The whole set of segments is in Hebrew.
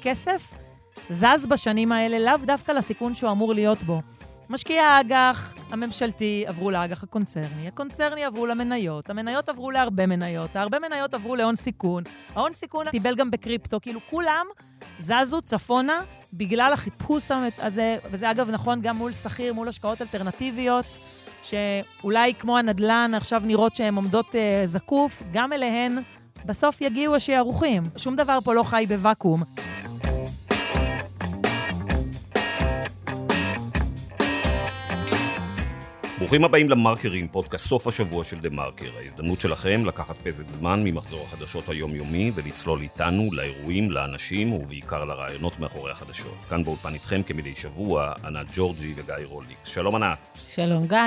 הכסף זז בשנים האלה לאו דווקא לסיכון שהוא אמור להיות בו. משקיעי האג"ח הממשלתי עברו לאג"ח הקונצרני, הקונצרני עברו למניות, המניות עברו להרבה מניות, הרבה מניות עברו להון סיכון, ההון סיכון טיבל גם בקריפטו, כאילו כולם זזו צפונה בגלל החיפוש הזה, וזה אגב נכון גם מול שכיר, מול השקעות אלטרנטיביות, שאולי כמו הנדל"ן עכשיו נראות שהן עומדות אה, זקוף, גם אליהן בסוף יגיעו השערוכים. שום דבר פה לא חי בוואקום. ברוכים הבאים למרקרים, פודקאסט סוף השבוע של דה מרקר. ההזדמנות שלכם לקחת פסק זמן ממחזור החדשות היומיומי ולצלול איתנו לאירועים, לאנשים ובעיקר לרעיונות מאחורי החדשות. כאן באולפן איתכם כמדי שבוע, ענת ג'ורג'י וגיא רוליק. שלום ענת. שלום גיא.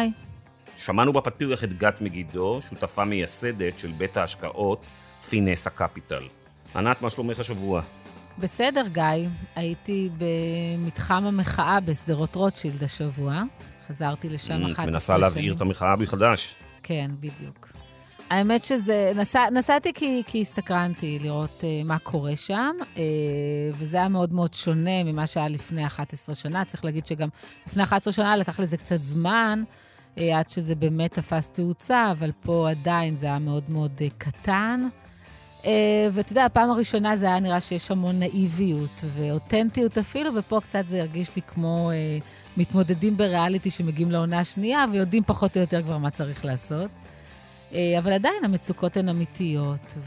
שמענו בפתיח את גת מגידו, שותפה מייסדת של בית ההשקעות פינס הקפיטל. ענת, מה שלומך השבוע? בסדר, גיא. הייתי במתחם המחאה בשדרות רוטשילד השבוע. חזרתי לשם 11 שנים. מנסה להבעיר את המחאה מחדש. כן, בדיוק. האמת שזה, נסע, נסעתי כי, כי הסתקרנתי לראות uh, מה קורה שם, uh, וזה היה מאוד מאוד שונה ממה שהיה לפני 11 שנה. צריך להגיד שגם לפני 11 שנה לקח לזה קצת זמן, uh, עד שזה באמת תפס תאוצה, אבל פה עדיין זה היה מאוד מאוד uh, קטן. Uh, ואתה יודע, הפעם הראשונה זה היה נראה שיש המון נאיביות ואותנטיות אפילו, ופה קצת זה הרגיש לי כמו uh, מתמודדים בריאליטי שמגיעים לעונה השנייה ויודעים פחות או יותר כבר מה צריך לעשות. Uh, אבל עדיין המצוקות הן אמיתיות,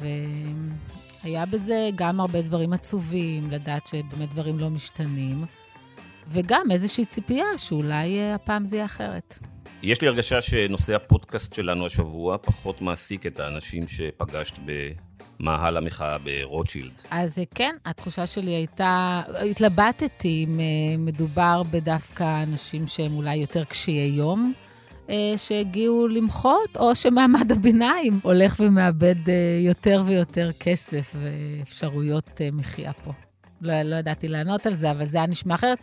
והיה בזה גם הרבה דברים עצובים, לדעת שבאמת דברים לא משתנים, וגם איזושהי ציפייה שאולי uh, הפעם זה יהיה אחרת. יש לי הרגשה שנושא הפודקאסט שלנו השבוע פחות מעסיק את האנשים שפגשת במאהל המחאה ברוטשילד. אז כן, התחושה שלי הייתה, התלבטתי אם אה, מדובר בדווקא אנשים שהם אולי יותר קשיי יום. אה, שהגיעו למחות, או שמעמד הביניים הולך ומאבד אה, יותר ויותר כסף ואפשרויות מחיה פה. לא, לא ידעתי לענות על זה, אבל זה היה נשמע אחרת.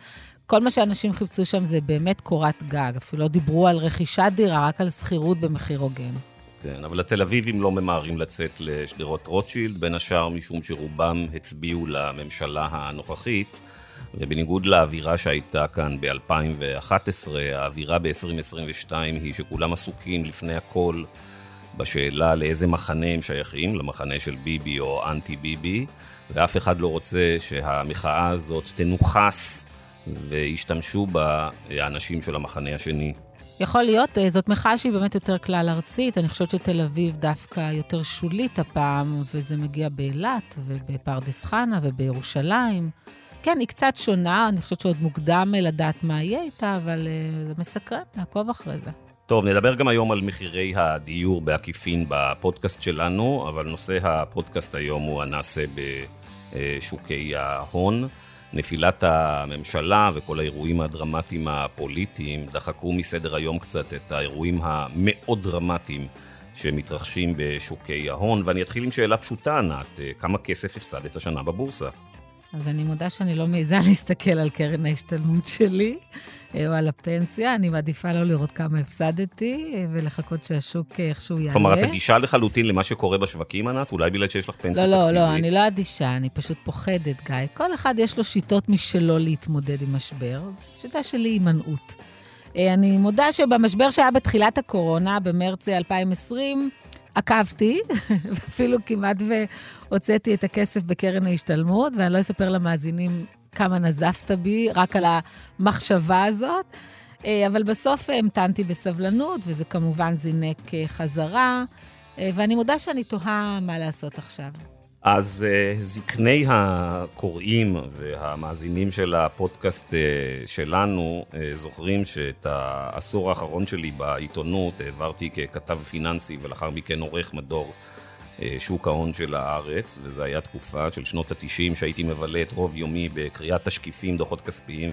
כל מה שאנשים חיפשו שם זה באמת קורת גג. אפילו לא דיברו על רכישת דירה, רק על שכירות במחיר הוגן. כן, אבל התל אביבים לא ממהרים לצאת לשדרות רוטשילד, בין השאר משום שרובם הצביעו לממשלה הנוכחית, ובניגוד לאווירה שהייתה כאן ב-2011, האווירה ב-2022 היא שכולם עסוקים לפני הכל בשאלה לאיזה מחנה הם שייכים, למחנה של ביבי או אנטי ביבי, ואף אחד לא רוצה שהמחאה הזאת תנוכס והשתמשו בה האנשים של המחנה השני. יכול להיות, אה, זאת מחאה שהיא באמת יותר כלל ארצית. אני חושבת שתל אביב דווקא יותר שולית הפעם, וזה מגיע באילת ובפרדס חנה ובירושלים. כן, היא קצת שונה, אני חושבת שעוד מוקדם לדעת מה יהיה איתה, אבל uh, זה מסקרן, נעקוב אחרי זה. טוב, נדבר גם היום על מחירי הדיור בעקיפין בפודקאסט שלנו, אבל נושא הפודקאסט היום הוא הנעשה בשוקי ההון. נפילת הממשלה וכל האירועים הדרמטיים הפוליטיים דחקו מסדר היום קצת את האירועים המאוד דרמטיים שמתרחשים בשוקי ההון, ואני אתחיל עם שאלה פשוטה, ענת, כמה כסף הפסדת השנה בבורסה? אז אני מודה שאני לא מעיזה להסתכל על קרן ההשתלמות שלי. או על הפנסיה, אני מעדיפה לא לראות כמה הפסדתי, ולחכות שהשוק איכשהו יעלה. כלומר, את אדישה לחלוטין למה שקורה בשווקים, ענת? אולי בגלל שיש לך פנסיה לא, תקציבית? לא, לא, אני לא אדישה, אני פשוט פוחדת, גיא. כל אחד יש לו שיטות משלו להתמודד עם משבר. השיטה שלי היא הימנעות. אה, אני מודה שבמשבר שהיה בתחילת הקורונה, במרץ 2020, עקבתי, ואפילו כמעט והוצאתי את הכסף בקרן ההשתלמות, ואני לא אספר למאזינים כמה נזפת בי, רק על המחשבה הזאת. אה, אבל בסוף המתנתי בסבלנות, וזה כמובן זינק אה, חזרה, אה, ואני מודה שאני תוהה מה לעשות עכשיו. אז זקני הקוראים והמאזינים של הפודקאסט שלנו זוכרים שאת העשור האחרון שלי בעיתונות העברתי ככתב פיננסי ולאחר מכן עורך מדור אה, שוק ההון של הארץ, וזו הייתה תקופה של שנות התשעים שהייתי מבלה את רוב יומי בקריאת תשקיפים, דוחות כספיים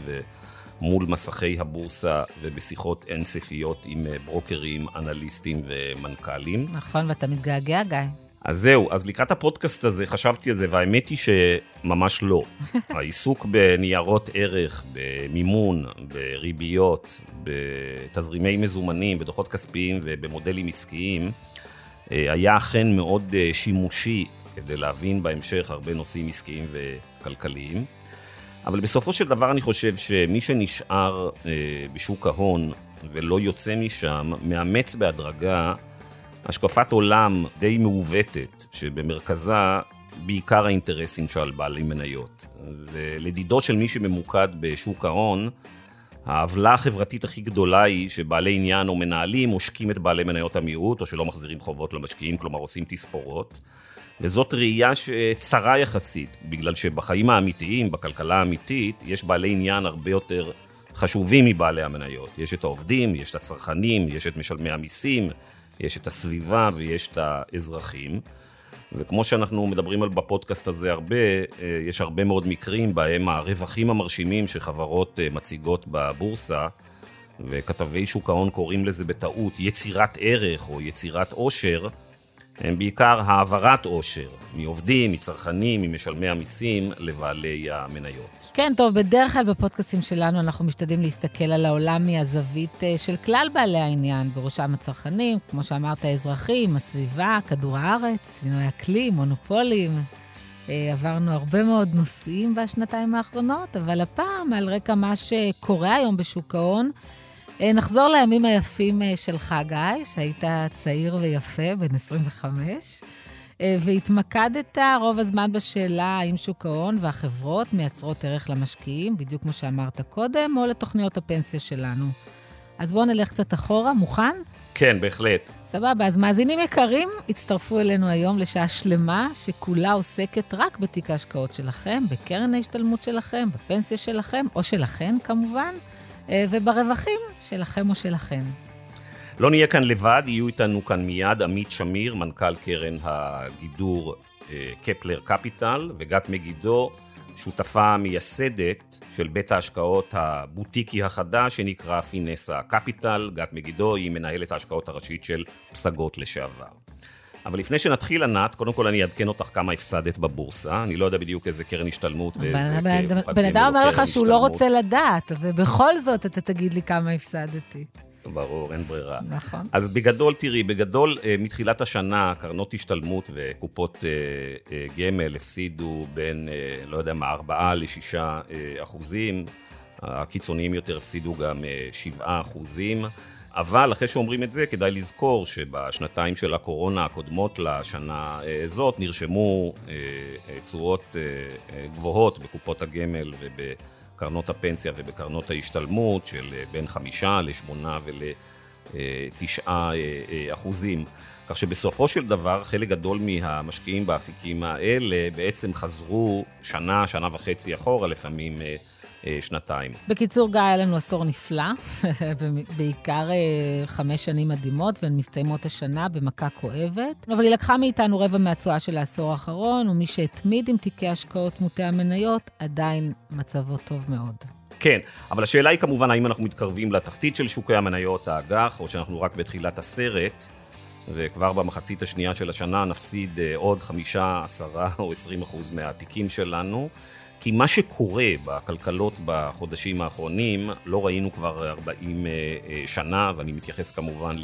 ומול מסכי הבורסה ובשיחות אינספיות עם אה, ברוקרים, אנליסטים ומנכ"לים. נכון, ואתה מתגעגע, גיא. אז זהו, אז לקראת הפודקאסט הזה חשבתי על זה, והאמת היא שממש לא. העיסוק בניירות ערך, במימון, בריביות, בתזרימי מזומנים, בדוחות כספיים ובמודלים עסקיים, אה, היה אכן מאוד אה, שימושי כדי להבין בהמשך הרבה נושאים עסקיים וכלכליים. אבל בסופו של דבר אני חושב שמי שנשאר אה, בשוק ההון ולא יוצא משם, מאמץ בהדרגה השקפת עולם די מעוותת, שבמרכזה בעיקר האינטרסים של בעלי מניות. ולדידו של מי שממוקד בשוק ההון, העוולה החברתית הכי גדולה היא שבעלי עניין או מנהלים עושקים את בעלי מניות המיעוט, או שלא מחזירים חובות למשקיעים, כלומר עושים תספורות. וזאת ראייה שצרה יחסית, בגלל שבחיים האמיתיים, בכלכלה האמיתית, יש בעלי עניין הרבה יותר חשובים מבעלי המניות. יש את העובדים, יש את הצרכנים, יש את משלמי המיסים, יש את הסביבה ויש את האזרחים. וכמו שאנחנו מדברים על בפודקאסט הזה הרבה, אה, יש הרבה מאוד מקרים בהם הרווחים המרשימים שחברות אה, מציגות בבורסה, וכתבי שוק ההון קוראים לזה בטעות יצירת ערך או יצירת עושר, הם בעיקר העברת עושר מעובדים, מצרכנים, ממשלמי המיסים לבעלי המניות. כן, טוב, בדרך כלל בפודקאסטים שלנו אנחנו משתדלים להסתכל על העולם מהזווית אה, של כלל בעלי העניין, בראשם הצרכנים, כמו שאמרת, האזרחים, הסביבה, כדור הארץ, שינוי אקלים, מונופולים. אה, עברנו הרבה מאוד נושאים בשנתיים האחרונות, אבל הפעם, על רקע מה שקורה היום בשוק ההון, נחזור לימים היפים אה, שלך, גיא, שהיית צעיר ויפה, בן 25, אה, והתמקדת רוב הזמן בשאלה האם שוק ההון והחברות מייצרות ערך למשקיעים, בדיוק כמו שאמרת קודם, או לתוכניות הפנסיה שלנו. אז בואו נלך קצת אחורה, מוכן? כן, בהחלט. סבבה, אז מאזינים יקרים, הצטרפו אלינו היום לשעה שלמה שכולה עוסקת רק בתיק ההשקעות שלכם, בקרן ההשתלמות שלכם, בפנסיה שלכם, או שלכן כמובן. אה, וברווחים שלכם או שלכן. לא נהיה כאן לבד, יהיו איתנו כאן מיד עמית שמיר, מנכ"ל קרן הגידור אה, קפלר קפיטל, וגת מגידו, שותפה מייסדת של בית ההשקעות הבוטיקי החדש שנקרא פינסה קפיטל. גת מגידו היא מנהלת ההשקעות הראשית של פסגות לשעבר. אבל לפני שנתחיל, ענת, קודם כל אני אעדכן אותך כמה הפסדת בבורסה. אני לא יודע בדיוק איזה קרן השתלמות. בן אדם אומר לך שהוא לא רוצה לדעת, ובכל זאת אתה תגיד לי כמה הפסדתי. ברור, אין ברירה. נכון. אז בגדול, תראי, בגדול, אה, מתחילת השנה, קרנות השתלמות וקופות אה, אה, גמל הפסידו בין, לא יודע מה, 4 ל-6 אחוזים. הקיצוניים יותר הפסידו גם 7 אחוזים. אבל אחרי שאומרים את זה, כדאי לזכור שבשנתיים של הקורונה הקודמות לשנה אה, זאת, נרשמו אה, אה, תשואות גבוהות בקופות הגמל ובקרנות הפנסיה ובקרנות ההשתלמות של בין חמישה לשמונה ולתשעה אחוזים. כך שבסופו של דבר, חלק גדול מהמשקיעים באפיקים האלה בעצם חזרו שנה, שנה וחצי אחורה, לפעמים שנתיים. בקיצור, גיא, היה לנו עשור נפלא, בעיקר אה, חמש שנים מדהימות, והן מסתיימות השנה במכה כואבת. אבל היא לקחה מאיתנו רבע מהתשואה של העשור האחרון, ומי שהתמיד עם תיקי השקעות מוטי המניות, עדיין מצבו טוב מאוד. כן, אבל השאלה היא כמובן האם אנחנו מתקרבים לתחתית של שוקי המניות, האג"ח, או שאנחנו רק בתחילת הסרט, וכבר במחצית השנייה של השנה נפסיד אה, עוד חמישה, עשרה או עשרים אחוז מהתיקים שלנו. כי מה שקורה בכלכלות בחודשים האחרונים, לא ראינו כבר 40 אה, אה, שנה, ואני מתייחס כמובן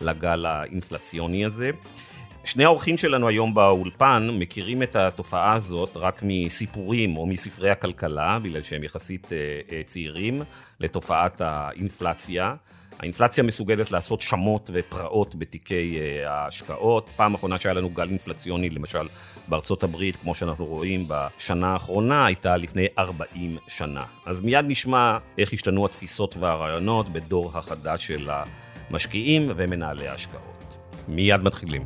לגל האינפלציוני הזה. שני האורחים שלנו היום באולפן מכירים את התופעה הזאת רק מסיפורים או מספרי הכלכלה, בגלל שהם יחסית אה, צעירים, לתופעת האינפלציה. האינפלציה מסוגלת לעשות שמות ופרעות בתיקי ההשקעות. פעם אחרונה שהיה לנו גל אינפלציוני, למשל בארצות הברית, כמו שאנחנו רואים בשנה האחרונה, הייתה לפני 40 שנה. אז מיד נשמע איך השתנו התפיסות והרעיונות בדור החדש של המשקיעים ומנהלי ההשקעות. מיד מתחילים.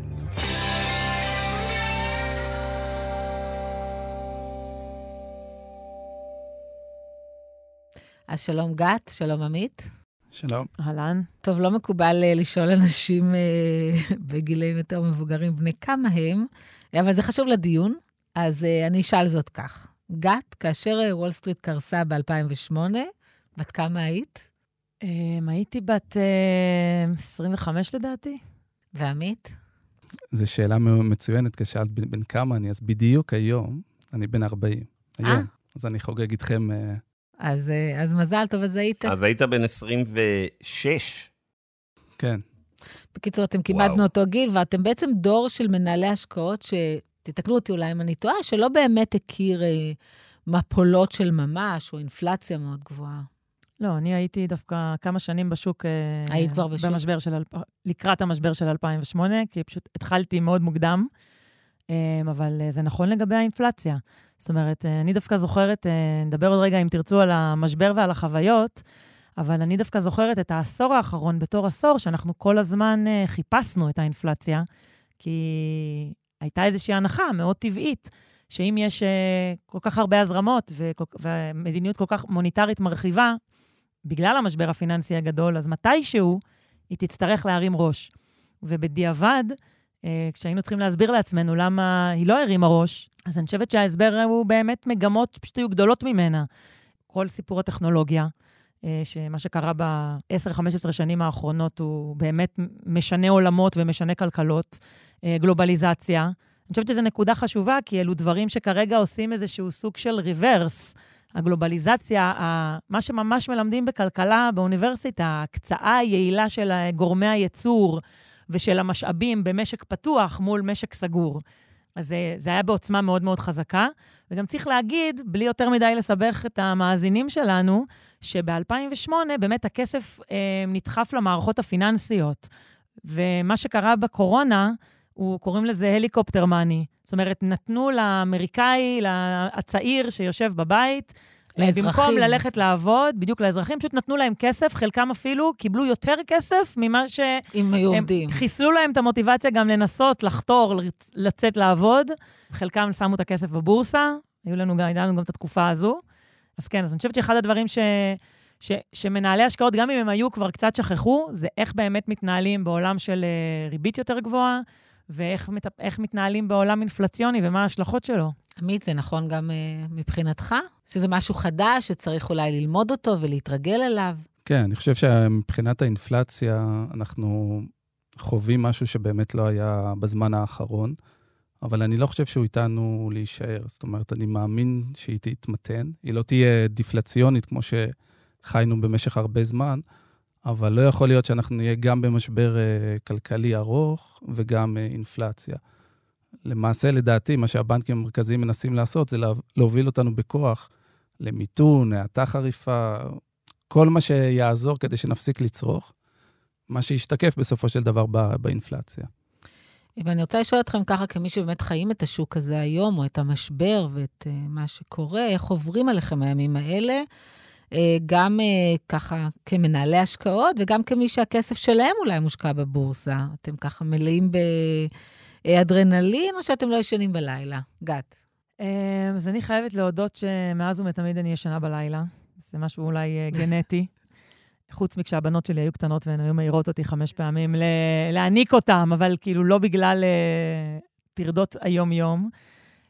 אז שלום גת, שלום עמית. שלום. אהלן. טוב, לא מקובל אה, לשאול אנשים אה, בגילים יותר מבוגרים בני כמה הם, אבל זה חשוב לדיון, אז uh, אני אשאל זאת כך. גת, כאשר אה, וול סטריט קרסה ב-2008, בת כמה היית? Um, הייתי בת uh, 25 לדעתי. ועמית? זו שאלה מצוינת, כי שאלת בן, בן כמה אני, אז בדיוק היום, אני בן 40. היום. 아? אז אני חוגג איתכם... Uh... אז, uh, אז מזל טוב, אז היית... אז היית בן 26. כן. בקיצור, אתם כמעט מאותו גיל, ואתם בעצם דור של מנהלי השקעות, שתתקנו אותי אולי אם אני טועה, שלא באמת הכיר אה, מפולות של ממש, או אינפלציה מאוד גבוהה. לא, אני הייתי דווקא כמה שנים בשוק. אה, היית כבר בשוק? במשבר של, לקראת המשבר של 2008, כי פשוט התחלתי מאוד מוקדם, אה, אבל אה, זה נכון לגבי האינפלציה. זאת אומרת, אה, אני דווקא זוכרת, אה, נדבר עוד רגע, אם תרצו, על המשבר ועל החוויות, אבל אני דווקא זוכרת את העשור האחרון בתור עשור, שאנחנו כל הזמן אה, חיפשנו את האינפלציה, כי הייתה איזושהי הנחה מאוד טבעית, שאם יש כל כך הרבה הזרמות ומדיניות כל כך מוניטרית מרחיבה, בגלל המשבר הפיננסי הגדול, אז מתישהו היא תצטרך להרים ראש. ובדיעבד, כשהיינו צריכים להסביר לעצמנו למה היא לא הרימה ראש, אז אני חושבת שההסבר הוא באמת מגמות שפשוט היו גדולות ממנה. כל סיפור הטכנולוגיה, אה, שמה שקרה ב-10-15 שנים האחרונות הוא באמת משנה עולמות ומשנה כלכלות, אה, גלובליזציה. אני חושבת שזו נקודה חשובה, כי אלו דברים שכרגע עושים איזשהו סוג של ריברס. הגלובליזציה, מה שממש מלמדים בכלכלה באוניברסיטה, ההקצאה היעילה של גורמי הייצור ושל המשאבים במשק פתוח מול משק סגור. אז זה, זה היה בעוצמה מאוד מאוד חזקה. וגם צריך להגיד, בלי יותר מדי לסבך את המאזינים שלנו, שב-2008 באמת הכסף אה, נדחף למערכות הפיננסיות. ומה שקרה בקורונה, הוא, קוראים לזה הליקופטר מאני. זאת אומרת, נתנו לאמריקאי, הצעיר שיושב בבית, לאזרחים. במקום ללכת לעבוד, בדיוק לאזרחים, פשוט נתנו להם כסף, חלקם אפילו קיבלו יותר כסף ממה ש... אם היו עובדים. חיסלו להם את המוטיבציה גם לנסות, לחתור, לצ- לצאת לעבוד. חלקם שמו את הכסף בבורסה, היו לנו גם, הייתה לנו גם את התקופה הזו. אז כן, אז אני חושבת שאחד הדברים ש... ש, שמנהלי השקעות, גם אם הם היו כבר קצת שכחו, זה איך באמת מתנהלים בעולם של אה, ריבית יותר גבוהה, ואיך מת, מתנהלים בעולם אינפלציוני ומה ההשלכות שלו. עמית, זה נכון גם uh, מבחינתך? שזה משהו חדש שצריך אולי ללמוד אותו ולהתרגל אליו? כן, אני חושב שמבחינת האינפלציה, אנחנו חווים משהו שבאמת לא היה בזמן האחרון, אבל אני לא חושב שהוא איתנו להישאר. זאת אומרת, אני מאמין שהיא תתמתן. היא לא תהיה דיפלציונית כמו שחיינו במשך הרבה זמן, אבל לא יכול להיות שאנחנו נהיה גם במשבר uh, כלכלי ארוך וגם uh, אינפלציה. למעשה, לדעתי, מה שהבנקים המרכזיים מנסים לעשות זה לה- להוביל אותנו בכוח למיתון, האטה חריפה, כל מה שיעזור כדי שנפסיק לצרוך, מה שישתקף בסופו של דבר ב- באינפלציה. ואני רוצה לשאול אתכם ככה, כמי שבאמת חיים את השוק הזה היום, או את המשבר ואת uh, מה שקורה, איך עוברים עליכם הימים האלה, גם uh, ככה כמנהלי השקעות, וגם כמי שהכסף שלהם אולי מושקע בבורסה. אתם ככה מלאים באדרנלין, או שאתם לא ישנים בלילה? גת. אה, אז אני חייבת להודות שמאז ומתמיד אני ישנה בלילה. זה משהו אולי אה, גנטי. חוץ מכשהבנות שלי היו קטנות והן היו מעירות אותי חמש פעמים, ל- להעניק אותם, אבל כאילו לא בגלל אה, טרדות היום-יום.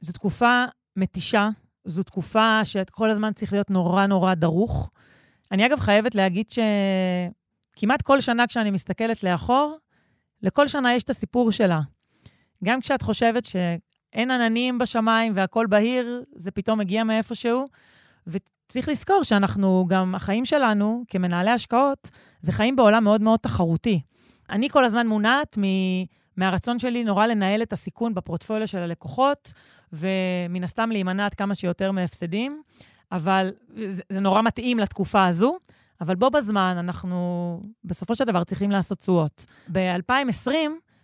זו תקופה מתישה, זו תקופה שכל הזמן צריך להיות נורא נורא דרוך. אני אגב חייבת להגיד שכמעט כל שנה כשאני מסתכלת לאחור, לכל שנה יש את הסיפור שלה. גם כשאת חושבת שאין עננים בשמיים והכול בהיר, זה פתאום מגיע מאיפשהו. וצריך לזכור שאנחנו גם, החיים שלנו כמנהלי השקעות, זה חיים בעולם מאוד מאוד תחרותי. אני כל הזמן מונעת מ- מהרצון שלי נורא לנהל את הסיכון בפורטפוליו של הלקוחות, ומן הסתם להימנע עד כמה שיותר מהפסדים, אבל זה, זה נורא מתאים לתקופה הזו. אבל בו בזמן אנחנו בסופו של דבר צריכים לעשות תשואות. ב-2020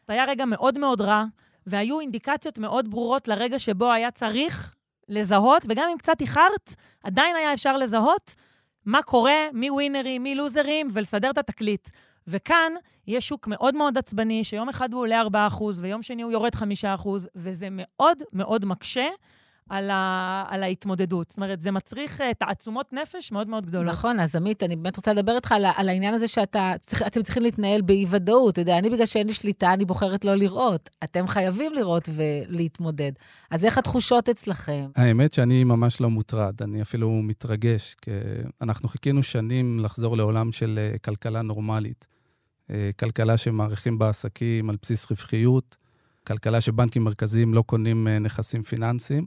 היה רגע מאוד מאוד רע, והיו אינדיקציות מאוד ברורות לרגע שבו היה צריך לזהות, וגם אם קצת איחרת, עדיין היה אפשר לזהות מה קורה, מי ווינרים, מי לוזרים, ולסדר את התקליט. וכאן יש שוק מאוד מאוד עצבני, שיום אחד הוא עולה 4%, ויום שני הוא יורד 5%, וזה מאוד מאוד מקשה על, ה, על ההתמודדות. זאת אומרת, זה מצריך uh, תעצומות נפש מאוד מאוד גדולות. נכון, אז עמית, אני באמת רוצה לדבר איתך על, על העניין הזה שאתם צריך, צריכים להתנהל באי-ודאות. אתה יודע, אני בגלל שאין לי שליטה, אני בוחרת לא לראות. אתם חייבים לראות ולהתמודד. אז איך התחושות אצלכם? האמת שאני ממש לא מוטרד, אני אפילו מתרגש, כי אנחנו חיכינו שנים לחזור לעולם של אה, כלכלה נורמלית. אה, כלכלה שמעריכים בה עסקים על בסיס רווחיות, כלכלה שבנקים מרכזיים לא קונים אה, נכסים פיננסיים,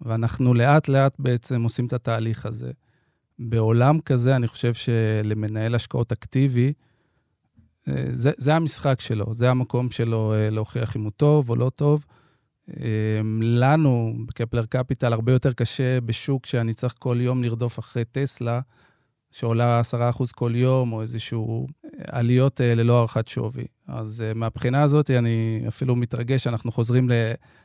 ואנחנו לאט-לאט בעצם עושים את התהליך הזה. בעולם כזה, אני חושב שלמנהל השקעות אקטיבי, אה, זה, זה המשחק שלו, זה המקום שלו להוכיח אם הוא טוב או לא טוב, לנו, בקפלר קפיטל, הרבה יותר קשה בשוק שאני צריך כל יום לרדוף אחרי טסלה, שעולה 10% כל יום, או איזשהו עליות ללא הערכת שווי. אז מהבחינה הזאת, אני אפילו מתרגש, אנחנו חוזרים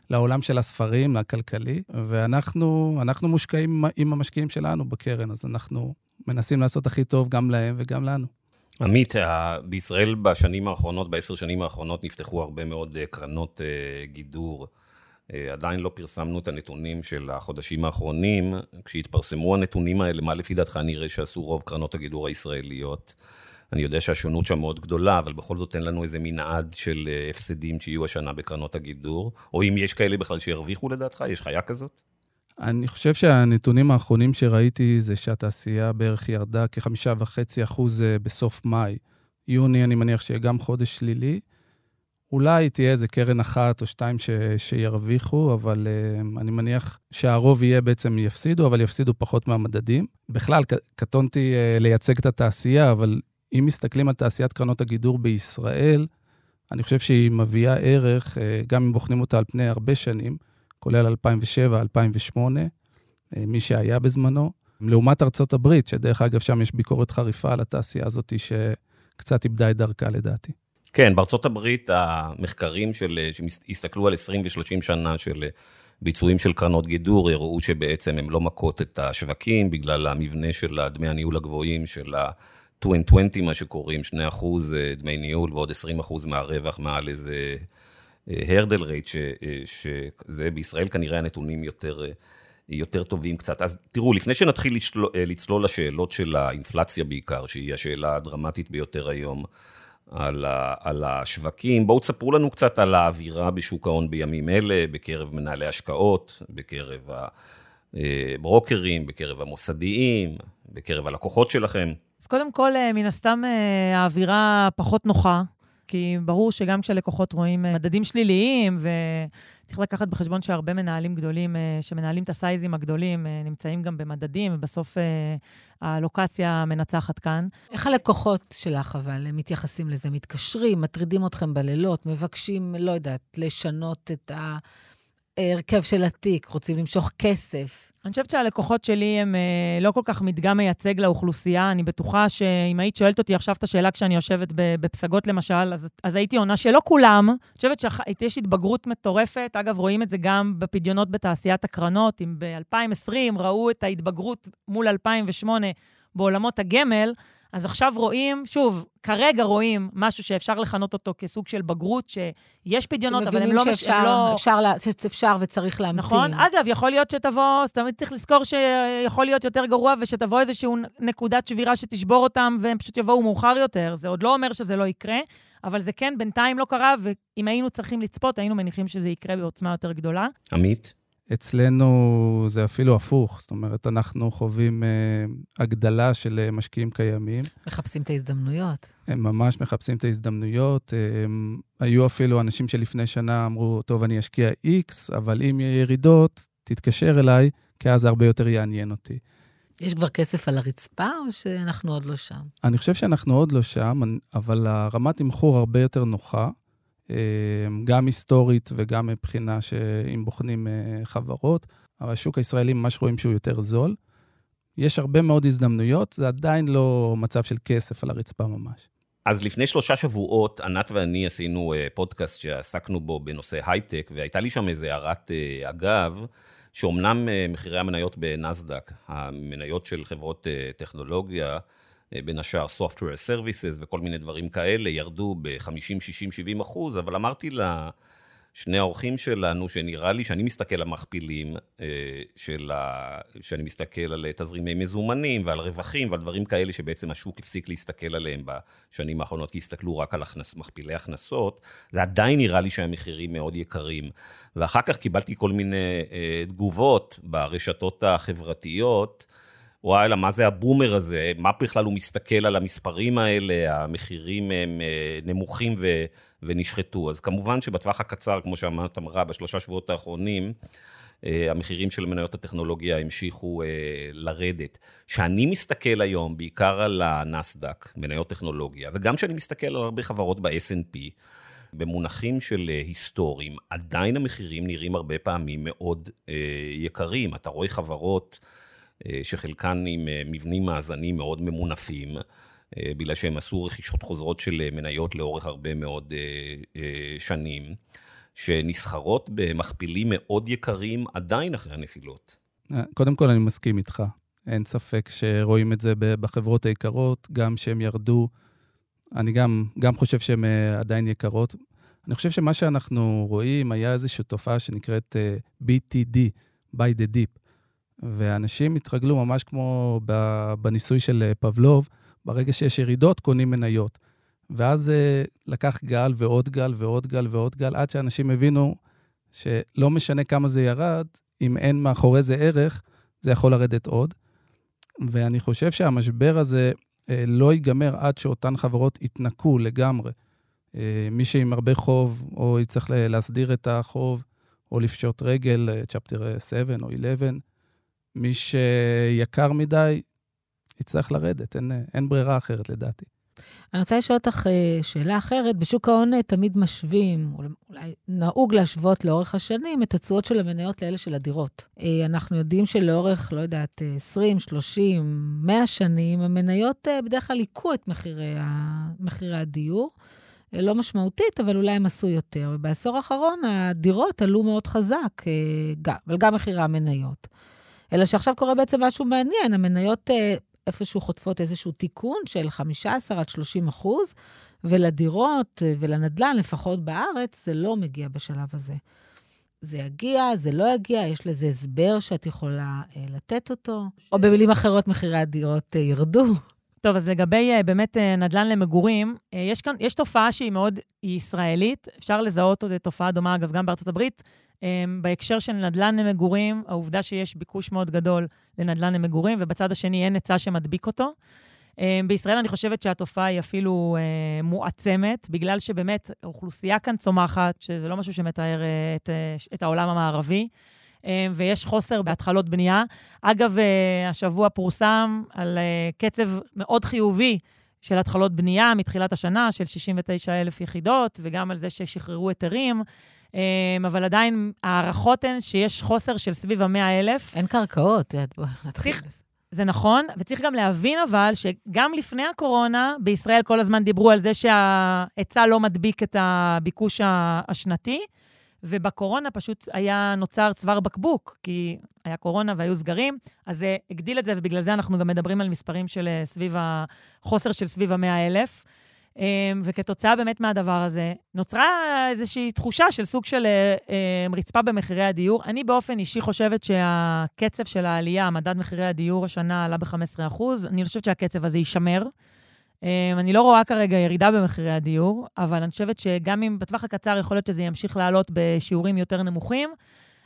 לעולם של הספרים, לכלכלי, ואנחנו מושקעים עם המשקיעים שלנו בקרן, אז אנחנו מנסים לעשות הכי טוב גם להם וגם לנו. עמית, בישראל בשנים האחרונות, בעשר שנים האחרונות, נפתחו הרבה מאוד קרנות גידור. עדיין לא פרסמנו את הנתונים של החודשים האחרונים. כשהתפרסמו הנתונים האלה, מה לפי דעתך נראה שעשו רוב קרנות הגידור הישראליות? אני יודע שהשונות שם מאוד גדולה, אבל בכל זאת תן לנו איזה מנעד של הפסדים שיהיו השנה בקרנות הגידור, או אם יש כאלה בכלל שירוויחו לדעתך, יש חיה כזאת? אני חושב שהנתונים האחרונים שראיתי זה שהתעשייה בערך ירדה כחמישה וחצי אחוז בסוף מאי. יוני, אני מניח שיהיה גם חודש שלילי. אולי תהיה איזה קרן אחת או שתיים ש, שירוויחו, אבל uh, אני מניח שהרוב יהיה בעצם יפסידו, אבל יפסידו פחות מהמדדים. בכלל, קטונתי uh, לייצג את התעשייה, אבל אם מסתכלים על תעשיית קרנות הגידור בישראל, אני חושב שהיא מביאה ערך, uh, גם אם בוחנים אותה על פני הרבה שנים, כולל 2007, 2008, uh, מי שהיה בזמנו, לעומת ארצות הברית, שדרך אגב, שם יש ביקורת חריפה על התעשייה הזאת, שקצת איבדה את דרכה לדעתי. כן, בארצות הברית המחקרים של, שהסתכלו על 20 ו-30 שנה של ביצועים של קרנות גידור, הראו שבעצם הן לא מכות את השווקים בגלל המבנה של דמי הניהול הגבוהים של ה-2 and 20, מה שקוראים, 2 אחוז דמי ניהול ועוד 20 אחוז מהרווח מעל איזה הרדל רייט, שזה בישראל כנראה הנתונים יותר... יותר טובים קצת. אז תראו, לפני שנתחיל לצלול לשאלות של האינפלציה בעיקר, שהיא השאלה הדרמטית ביותר היום, על, ה, על השווקים. בואו תספרו לנו קצת על האווירה בשוק ההון בימים אלה, בקרב מנהלי השקעות, בקרב הברוקרים, בקרב המוסדיים, בקרב הלקוחות שלכם. אז קודם כל, מן הסתם האווירה פחות נוחה. כי ברור שגם כשהלקוחות רואים מדדים שליליים, וצריך לקחת בחשבון שהרבה מנהלים גדולים שמנהלים את הסייזים הגדולים, נמצאים גם במדדים, ובסוף הלוקציה מנצחת כאן. איך הלקוחות שלך, אבל, הם מתייחסים לזה? מתקשרים, מטרידים אתכם בלילות, מבקשים, לא יודעת, לשנות את ה... הרכב של התיק, רוצים למשוך כסף. אני חושבת שהלקוחות שלי הם אה, לא כל כך מדגם מייצג לאוכלוסייה. אני בטוחה שאם היית שואלת אותי עכשיו את השאלה כשאני יושבת בפסגות למשל, אז, אז הייתי עונה שלא כולם. אני חושבת שיש התבגרות מטורפת. אגב, רואים את זה גם בפדיונות בתעשיית הקרנות. אם ב-2020 ראו את ההתבגרות מול 2008 בעולמות הגמל, אז עכשיו רואים, שוב, כרגע רואים משהו שאפשר לכנות אותו כסוג של בגרות, שיש פדיונות, אבל הם לא... שאפשר, לא... אפשר, שאפשר וצריך להמתין. נכון. אגב, יכול להיות שתבוא, אז תמיד צריך לזכור שיכול להיות יותר גרוע, ושתבוא איזושהי נקודת שבירה שתשבור אותם, והם פשוט יבואו מאוחר יותר. זה עוד לא אומר שזה לא יקרה, אבל זה כן בינתיים לא קרה, ואם היינו צריכים לצפות, היינו מניחים שזה יקרה בעוצמה יותר גדולה. עמית? אצלנו זה אפילו הפוך, זאת אומרת, אנחנו חווים אה, הגדלה של אה, משקיעים קיימים. מחפשים את ההזדמנויות. הם ממש מחפשים את ההזדמנויות. אה, הם, היו אפילו אנשים שלפני שנה אמרו, טוב, אני אשקיע X, אבל אם יהיה ירידות, תתקשר אליי, כי אז זה הרבה יותר יעניין אותי. יש כבר כסף על הרצפה, או שאנחנו עוד לא שם? אני חושב שאנחנו עוד לא שם, אבל הרמת תמחור הרבה יותר נוחה. גם היסטורית וגם מבחינה שאם בוחנים חברות, אבל השוק הישראלי ממש רואים שהוא יותר זול. יש הרבה מאוד הזדמנויות, זה עדיין לא מצב של כסף על הרצפה ממש. אז לפני שלושה שבועות, ענת ואני עשינו פודקאסט שעסקנו בו בנושא הייטק, והייתה לי שם איזו הערת אגב, שאומנם מחירי המניות בנסדק, המניות של חברות טכנולוגיה, בין השאר Software Services וכל מיני דברים כאלה, ירדו ב-50, 60, 70 אחוז, אבל אמרתי לשני האורחים שלנו, שנראה לי שאני מסתכל על המכפילים, של ה... שאני מסתכל על תזרימי מזומנים ועל רווחים ועל דברים כאלה שבעצם השוק הפסיק להסתכל עליהם בשנים האחרונות, כי הסתכלו רק על הכנס, מכפילי הכנסות, זה עדיין נראה לי שהמחירים מאוד יקרים. ואחר כך קיבלתי כל מיני תגובות ברשתות החברתיות, וואלה, מה זה הבומר הזה? מה בכלל הוא מסתכל על המספרים האלה? המחירים הם נמוכים ו- ונשחטו. אז כמובן שבטווח הקצר, כמו שאמרת אמרה, בשלושה שבועות האחרונים, המחירים של מניות הטכנולוגיה המשיכו לרדת. כשאני מסתכל היום בעיקר על הנסדק, מניות טכנולוגיה, וגם כשאני מסתכל על הרבה חברות ב-S&P, במונחים של היסטוריים, עדיין המחירים נראים הרבה פעמים מאוד יקרים. אתה רואה חברות שחלקן עם מבנים מאזנים מאוד ממונפים, בגלל שהם עשו רכישות חוזרות של מניות לאורך הרבה מאוד שנים. שנסחרות במכפילים מאוד יקרים עדיין אחרי הנפילות. קודם כל, אני מסכים איתך. אין ספק שרואים את זה בחברות היקרות, גם שהן ירדו. אני גם, גם חושב שהן אה, עדיין יקרות. אני חושב שמה שאנחנו רואים היה איזושהי תופעה שנקראת אה, BTD, by the deep, ואנשים התרגלו ממש כמו בניסוי של אה, פבלוב, ברגע שיש ירידות, קונים מניות. ואז uh, לקח גל ועוד גל ועוד גל ועוד גל, עד שאנשים הבינו שלא משנה כמה זה ירד, אם אין מאחורי זה ערך, זה יכול לרדת עוד. ואני חושב שהמשבר הזה אה, לא ייגמר עד שאותן חברות יתנקו לגמרי. אה, מי שעם הרבה חוב, או יצטרך להסדיר את החוב, או לפשוט רגל, צ'פטר 7 או 11, מי שיקר מדי, יצטרך לרדת, אין, אין ברירה אחרת לדעתי. אני רוצה לשאול אותך אה, שאלה אחרת. בשוק ההון אה, תמיד משווים, אולי נהוג להשוות לאורך השנים, את התשואות של המניות לאלה של הדירות. אה, אנחנו יודעים שלאורך, לא יודעת, 20, 30, 100 שנים, המניות בדרך כלל היכו את מחירי. מחירי הדיור. לא משמעותית, אבל אולי הם עשו יותר. ובעשור האחרון הדירות עלו מאוד חזק, אבל גם מחירי המניות. אלא שעכשיו קורה בעצם משהו מעניין, המניות איפשהו חוטפות איזשהו תיקון של 15 עד 30 אחוז, ולדירות ולנדל"ן, לפחות בארץ, זה לא מגיע בשלב הזה. זה יגיע, זה לא יגיע, יש לזה הסבר שאת יכולה אה, לתת אותו, ש... או במילים אחרות, מחירי הדירות אה, ירדו. טוב, אז לגבי אה, באמת אה, נדל"ן למגורים, אה, יש כאן, יש תופעה שהיא מאוד, היא ישראלית, אפשר לזהות עוד תופעה דומה, אגב, גם בארצות הברית. אמ, בהקשר של נדל"ן למגורים, העובדה שיש ביקוש מאוד גדול לנדל"ן למגורים, ובצד השני אין היצע שמדביק אותו. אמ, בישראל אני חושבת שהתופעה היא אפילו אה, מועצמת, בגלל שבאמת האוכלוסייה כאן צומחת, שזה לא משהו שמתאר אה, את, אה, את העולם המערבי, אה, ויש חוסר בהתחלות בנייה. אגב, אה, השבוע פורסם על אה, קצב מאוד חיובי של התחלות בנייה מתחילת השנה, של 69,000 יחידות, וגם על זה ששחררו היתרים. אמ, אבל עדיין ההערכות הן שיש חוסר של סביב ה-100,000. אין קרקעות, נתחיל. זה נכון, וצריך גם להבין אבל שגם לפני הקורונה, בישראל כל הזמן דיברו על זה שההיצע לא מדביק את הביקוש השנתי, ובקורונה פשוט היה נוצר צוואר בקבוק, כי היה קורונה והיו סגרים, אז זה הגדיל את זה, ובגלל זה אנחנו גם מדברים על מספרים של אה, סביב החוסר של סביב ה-100,000. אמ, וכתוצאה באמת מהדבר הזה, נוצרה איזושהי תחושה של סוג של אה, אמ, רצפה במחירי הדיור. אני באופן אישי חושבת שהקצב של העלייה, מדד מחירי הדיור השנה עלה ב-15%, אני חושבת שהקצב הזה יישמר. אמ, אני לא רואה כרגע ירידה במחירי הדיור, אבל אני חושבת שגם אם בטווח הקצר יכול להיות שזה ימשיך לעלות בשיעורים יותר נמוכים,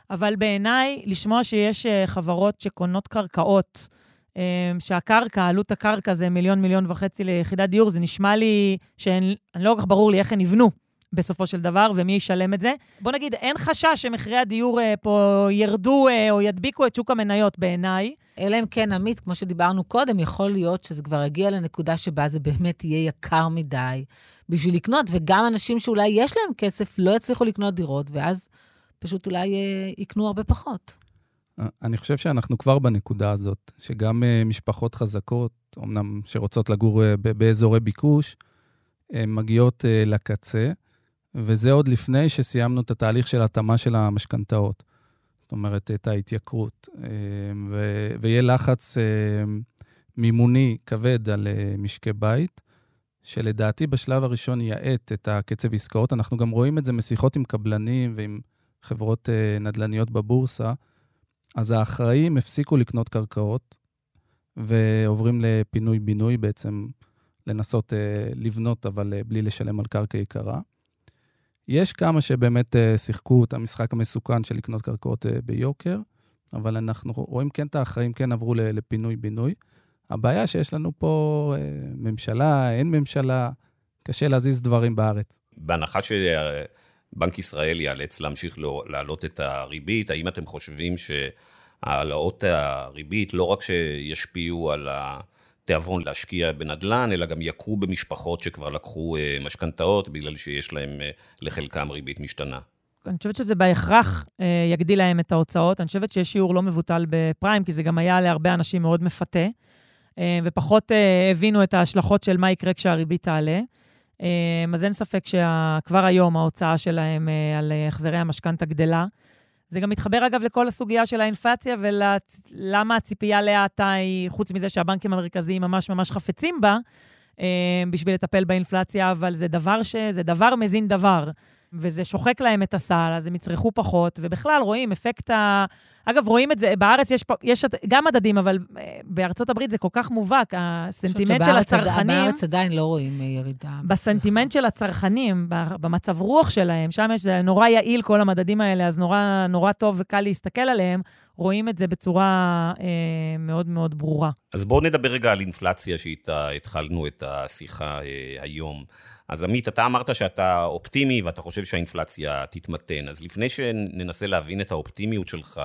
אבל בעיניי, לשמוע שיש אה, חברות שקונות קרקעות, אמ, שהקרקע, עלות הקרקע זה מיליון, מיליון וחצי ליחידת דיור, זה נשמע לי שאני לא כל כך ברור לי איך הן נבנו בסופו של דבר, ומי ישלם את זה. בוא נגיד, אין חשש שמחירי הדיור אה, פה ירדו אה, או ידביקו את שוק המניות בעיניי. אלא אם כן, עמית, כמו שדיברנו קודם, יכול להיות שזה כבר יגיע לנקודה שבה זה באמת יהיה יקר מדי בשביל לקנות, וגם אנשים שאולי יש להם כסף לא יצליחו לקנות דירות, ואז פשוט אולי אה, יקנו הרבה פחות. אני חושב שאנחנו כבר בנקודה הזאת, שגם uh, משפחות חזקות, אמנם שרוצות לגור uh, באזורי ביקוש, uh, מגיעות לקצה, וזה עוד לפני שסיימנו את התהליך של התאמה של המשכנתאות. זאת אומרת, את ההתייקרות. Uh, ו- ויהיה לחץ uh, מימוני כבד על uh, משקי בית, שלדעתי בשלב הראשון יאט את הקצב עסקאות. אנחנו גם רואים את זה משיחות עם קבלנים ועם חברות uh, נדל"ניות בבורסה. אז האחראים הפסיקו לקנות קרקעות ועוברים לפינוי-בינוי, בעצם לנסות uh, לבנות, אבל בלי לשלם על קרקע יקרה. יש כמה שבאמת uh, שיחקו את המשחק המסוכן של לקנות קרקעות uh, ביוקר, אבל אנחנו רואים כן את האחראים כן עברו לפינוי-בינוי. הבעיה שיש לנו פה uh, ממשלה, אין ממשלה, קשה להזיז דברים בארץ. בהנחה ש... בנק ישראל ייאלץ להמשיך לא, להעלות את הריבית? האם אתם חושבים שהעלאות הריבית לא רק שישפיעו על תיאבון להשקיע בנדל"ן, אלא גם יכו במשפחות שכבר לקחו משכנתאות, בגלל שיש להם לחלקם ריבית משתנה. אני חושבת שזה בהכרח אה, יגדיל להם את ההוצאות. אני חושבת שיש שיעור לא מבוטל בפריים, כי זה גם היה להרבה אנשים מאוד מפתה, אה, ופחות אה, הבינו את ההשלכות של מה יקרה כשהריבית תעלה. אה, אז אין ספק שכבר היום ההוצאה שלהם אה, על החזרי המשכנתה גדלה. זה גם מתחבר, אגב, לכל הסוגיה של האינפלציה ולמה הציפייה להאטה היא, חוץ מזה שהבנקים המרכזיים ממש ממש חפצים בה, אה, בשביל לטפל באינפלציה, אבל זה דבר, ש... זה דבר מזין דבר. וזה שוחק להם את הסל, אז הם יצרכו פחות, ובכלל רואים אפקט ה... אגב, רואים את זה, בארץ יש, יש גם מדדים, אבל אה, בארצות הברית זה כל כך מובהק, הסנטימנט של הצרכנים... בארץ עדיין לא רואים ירידה. בסנטימנט של הצרכנים, במצב רוח שלהם, שם יש, זה נורא יעיל כל המדדים האלה, אז נורא, נורא טוב וקל להסתכל עליהם, רואים את זה בצורה אה, מאוד מאוד ברורה. אז בואו נדבר רגע על אינפלציה שאיתה התחלנו את השיחה אה, היום. אז עמית, אתה אמרת שאתה אופטימי ואתה חושב שהאינפלציה תתמתן. אז לפני שננסה להבין את האופטימיות שלך,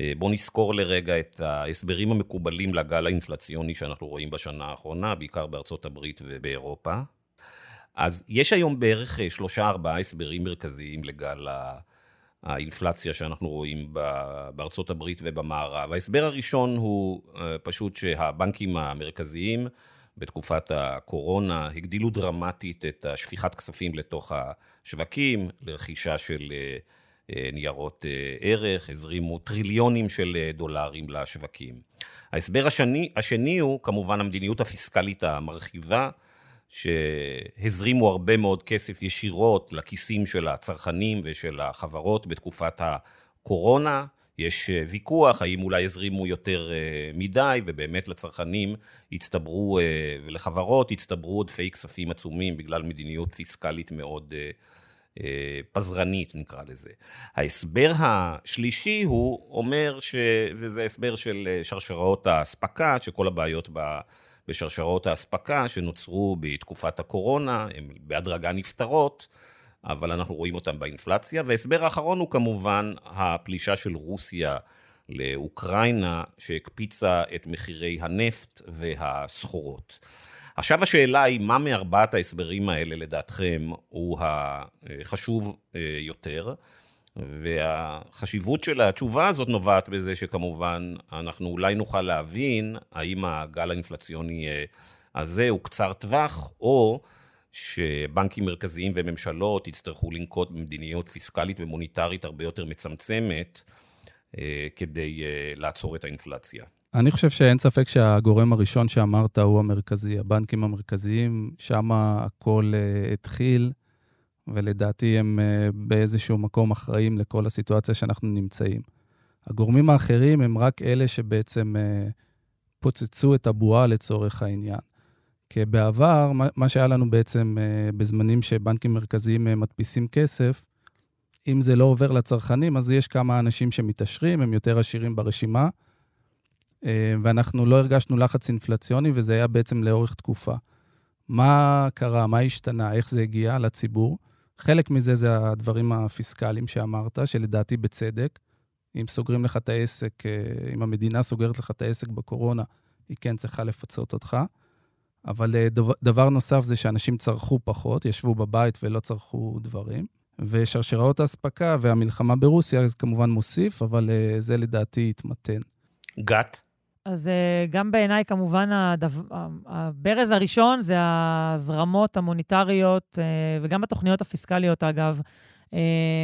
אה, בוא נזכור לרגע את ההסברים המקובלים לגל האינפלציוני שאנחנו רואים בשנה האחרונה, בעיקר בארצות הברית ובאירופה. אז יש היום בערך אה, שלושה-ארבעה הסברים מרכזיים לגל האינפלציה שאנחנו רואים בארצות הברית ובמערב. ההסבר הראשון הוא אה, פשוט שהבנקים המרכזיים בתקופת הקורונה הגדילו דרמטית את שפיכת כספים לתוך השווקים, לרכישה של אה, אה, ניירות ערך, הזרימו טריליונים של דולרים לשווקים. ההסבר השני, השני הוא כמובן המדיניות הפיסקלית המרחיבה, שהזרימו הרבה מאוד כסף ישירות לכיסים של הצרכנים ושל החברות בתקופת הקורונה, יש אה, ויכוח, האם אולי הזרימו יותר אה, מדי, ובאמת לצרכנים הצטברו, אה, ולחברות הצטברו עודפי כספים עצומים בגלל מדיניות פיסקלית מאוד פזרנית, נקרא לזה. ההסבר השלישי הוא אומר, ש... וזה הסבר של שרשראות האספקה, שכל הבעיות ב... בשרשראות האספקה שנוצרו בתקופת הקורונה, הן בהדרגה נפתרות. אבל אנחנו רואים אותם באינפלציה. וההסבר האחרון הוא כמובן הפלישה של רוסיה לאוקראינה, שהקפיצה את מחירי הנפט והסחורות. עכשיו השאלה היא, מה מארבעת ההסברים האלה לדעתכם הוא החשוב אה, יותר? והחשיבות של התשובה הזאת נובעת בזה שכמובן אנחנו אולי נוכל להבין האם הגל האינפלציוני אה, הזה הוא קצר טווח, או שבנקים מרכזיים וממשלות יצטרכו לנקוט במדיניות פיסקלית ומוניטרית הרבה יותר מצמצמת אה, כדי לעצור את האינפלציה. אני חושב שאין ספק שהגורם הראשון שאמרת הוא המרכזי, הבנקים המרכזיים, שם הכל uh, התחיל, ולדעתי הם uh, באיזשהו מקום אחראים לכל הסיטואציה שאנחנו נמצאים. הגורמים האחרים הם רק אלה שבעצם uh, פוצצו את הבועה לצורך העניין. כי בעבר, מה שהיה לנו בעצם אה, בזמנים שבנקים מרכזיים אה, מדפיסים כסף, אם זה לא עובר לצרכנים, אז יש כמה אנשים שמתעשרים, הם יותר עשירים ברשימה, ואנחנו לא הרגשנו לחץ אינפלציוני, וזה היה בעצם לאורך תקופה. מה קרה, מה השתנה, איך זה הגיע לציבור? חלק מזה זה הדברים הפיסקליים שאמרת, שלדעתי בצדק. אם סוגרים לך את העסק, אם המדינה סוגרת לך את העסק בקורונה, היא כן צריכה לפצות אותך. אבל אה, דבר, נוסף זה שאנשים צרכו פחות, ישבו בבית ולא צרכו דברים. ושרשראות האספקה והמלחמה ברוסיה, זה כמובן מוסיף, אבל זה לדעתי יתמתן. גת? אז uh, גם בעיניי, כמובן, הדו... הברז הראשון זה ההזרמות המוניטריות, uh, וגם התוכניות הפיסקליות, אגב, uh,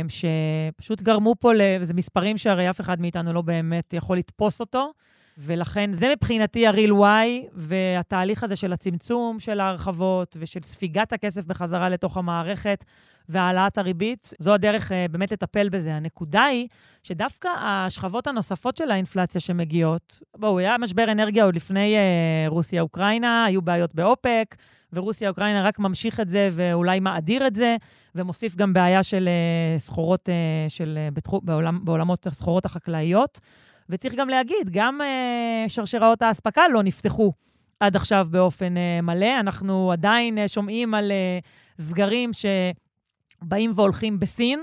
שפשוט גרמו פה, זה מספרים שהרי אף אחד מאיתנו לא באמת יכול לתפוס אותו. ולכן זה מבחינתי ה-real why, והתהליך הזה של הצמצום של ההרחבות ושל ספיגת הכסף בחזרה לתוך המערכת והעלאת הריבית, זו הדרך uh, באמת לטפל בזה. הנקודה היא שדווקא השכבות הנוספות של האינפלציה שמגיעות, בואו, היה משבר אנרגיה עוד לפני uh, רוסיה-אוקראינה, היו בעיות באופק, ורוסיה-אוקראינה רק ממשיך את זה ואולי מאדיר את זה, ומוסיף גם בעיה של uh, סחורות, uh, של, uh, בתחו, בעולם, בעולמות הסחורות החקלאיות. וצריך גם להגיד, גם uh, שרשראות האספקה לא נפתחו עד עכשיו באופן uh, מלא. אנחנו עדיין uh, שומעים על uh, סגרים שבאים והולכים בסין.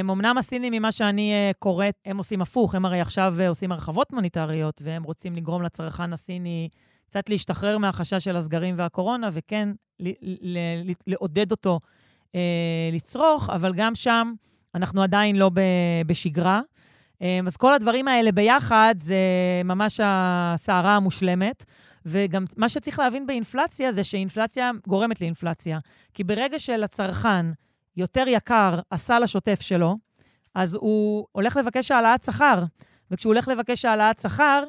אמנם הסינים, ממה שאני uh, קוראת, הם עושים הפוך, הם הרי עכשיו uh, עושים הרחבות מוניטריות, והם רוצים לגרום לצרכן הסיני קצת להשתחרר מהחשש של הסגרים והקורונה, וכן לעודד אותו אה, לצרוך, אבל גם שם אנחנו עדיין לא בשגרה. אה, אז כל הדברים האלה ביחד זה ממש הסערה המושלמת. וגם מה שצריך להבין באינפלציה זה שאינפלציה גורמת לאינפלציה. כי ברגע שלצרכן יותר יקר הסל השוטף שלו, אז הוא הולך לבקש העלאת שכר. וכשהוא הולך לבקש העלאת שכר,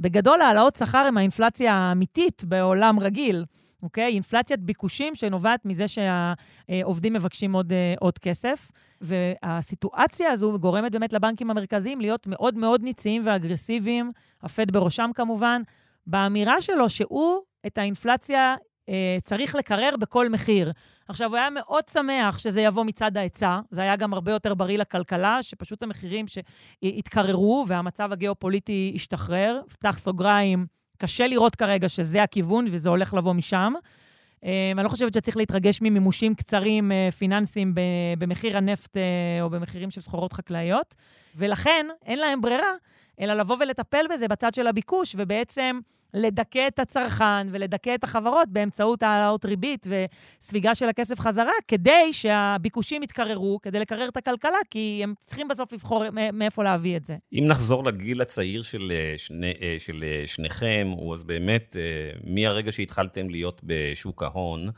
בגדול העלאות שכר הן האינפלציה האמיתית בעולם רגיל. אוקיי? אינפלציית ביקושים שנובעת מזה שהעובדים מבקשים עוד, אה, עוד כסף. והסיטואציה הזו גורמת באמת לבנקים המרכזיים להיות מאוד מאוד ניציים ואגרסיביים, הפד בראשם כמובן, באמירה שלו שהוא את האינפלציה אה, צריך לקרר בכל מחיר. עכשיו, הוא היה מאוד שמח שזה יבוא מצד ההיצע, זה היה גם הרבה יותר בריא לכלכלה, שפשוט המחירים שהתקררו והמצב הגיאופוליטי השתחרר. פתח סוגריים, קשה לראות כרגע שזה הכיוון וזה הולך לבוא משם. אה, אני לא חושבת שצריך להתרגש ממימושים קצרים אה, פיננסיים במחיר הנפט אה, או במחירים של סחורות חקלאיות, ולכן אין להם ברירה אלא לבוא ולטפל בזה בצד של הביקוש, ובעצם לדכא את הצרכן ולדכא את החברות באמצעות העלאות ריבית וספיגה של הכסף חזרה, כדי שהביקושים יתקררו, כדי לקרר את הכלכלה, כי הם צריכים בסוף לבחור מאיפה להביא את זה. אם נחזור לגיל הצעיר של, אה, שני, אה, של אה, שניכם, אז באמת, מהרגע שהתחלתם להיות בשוק ההון,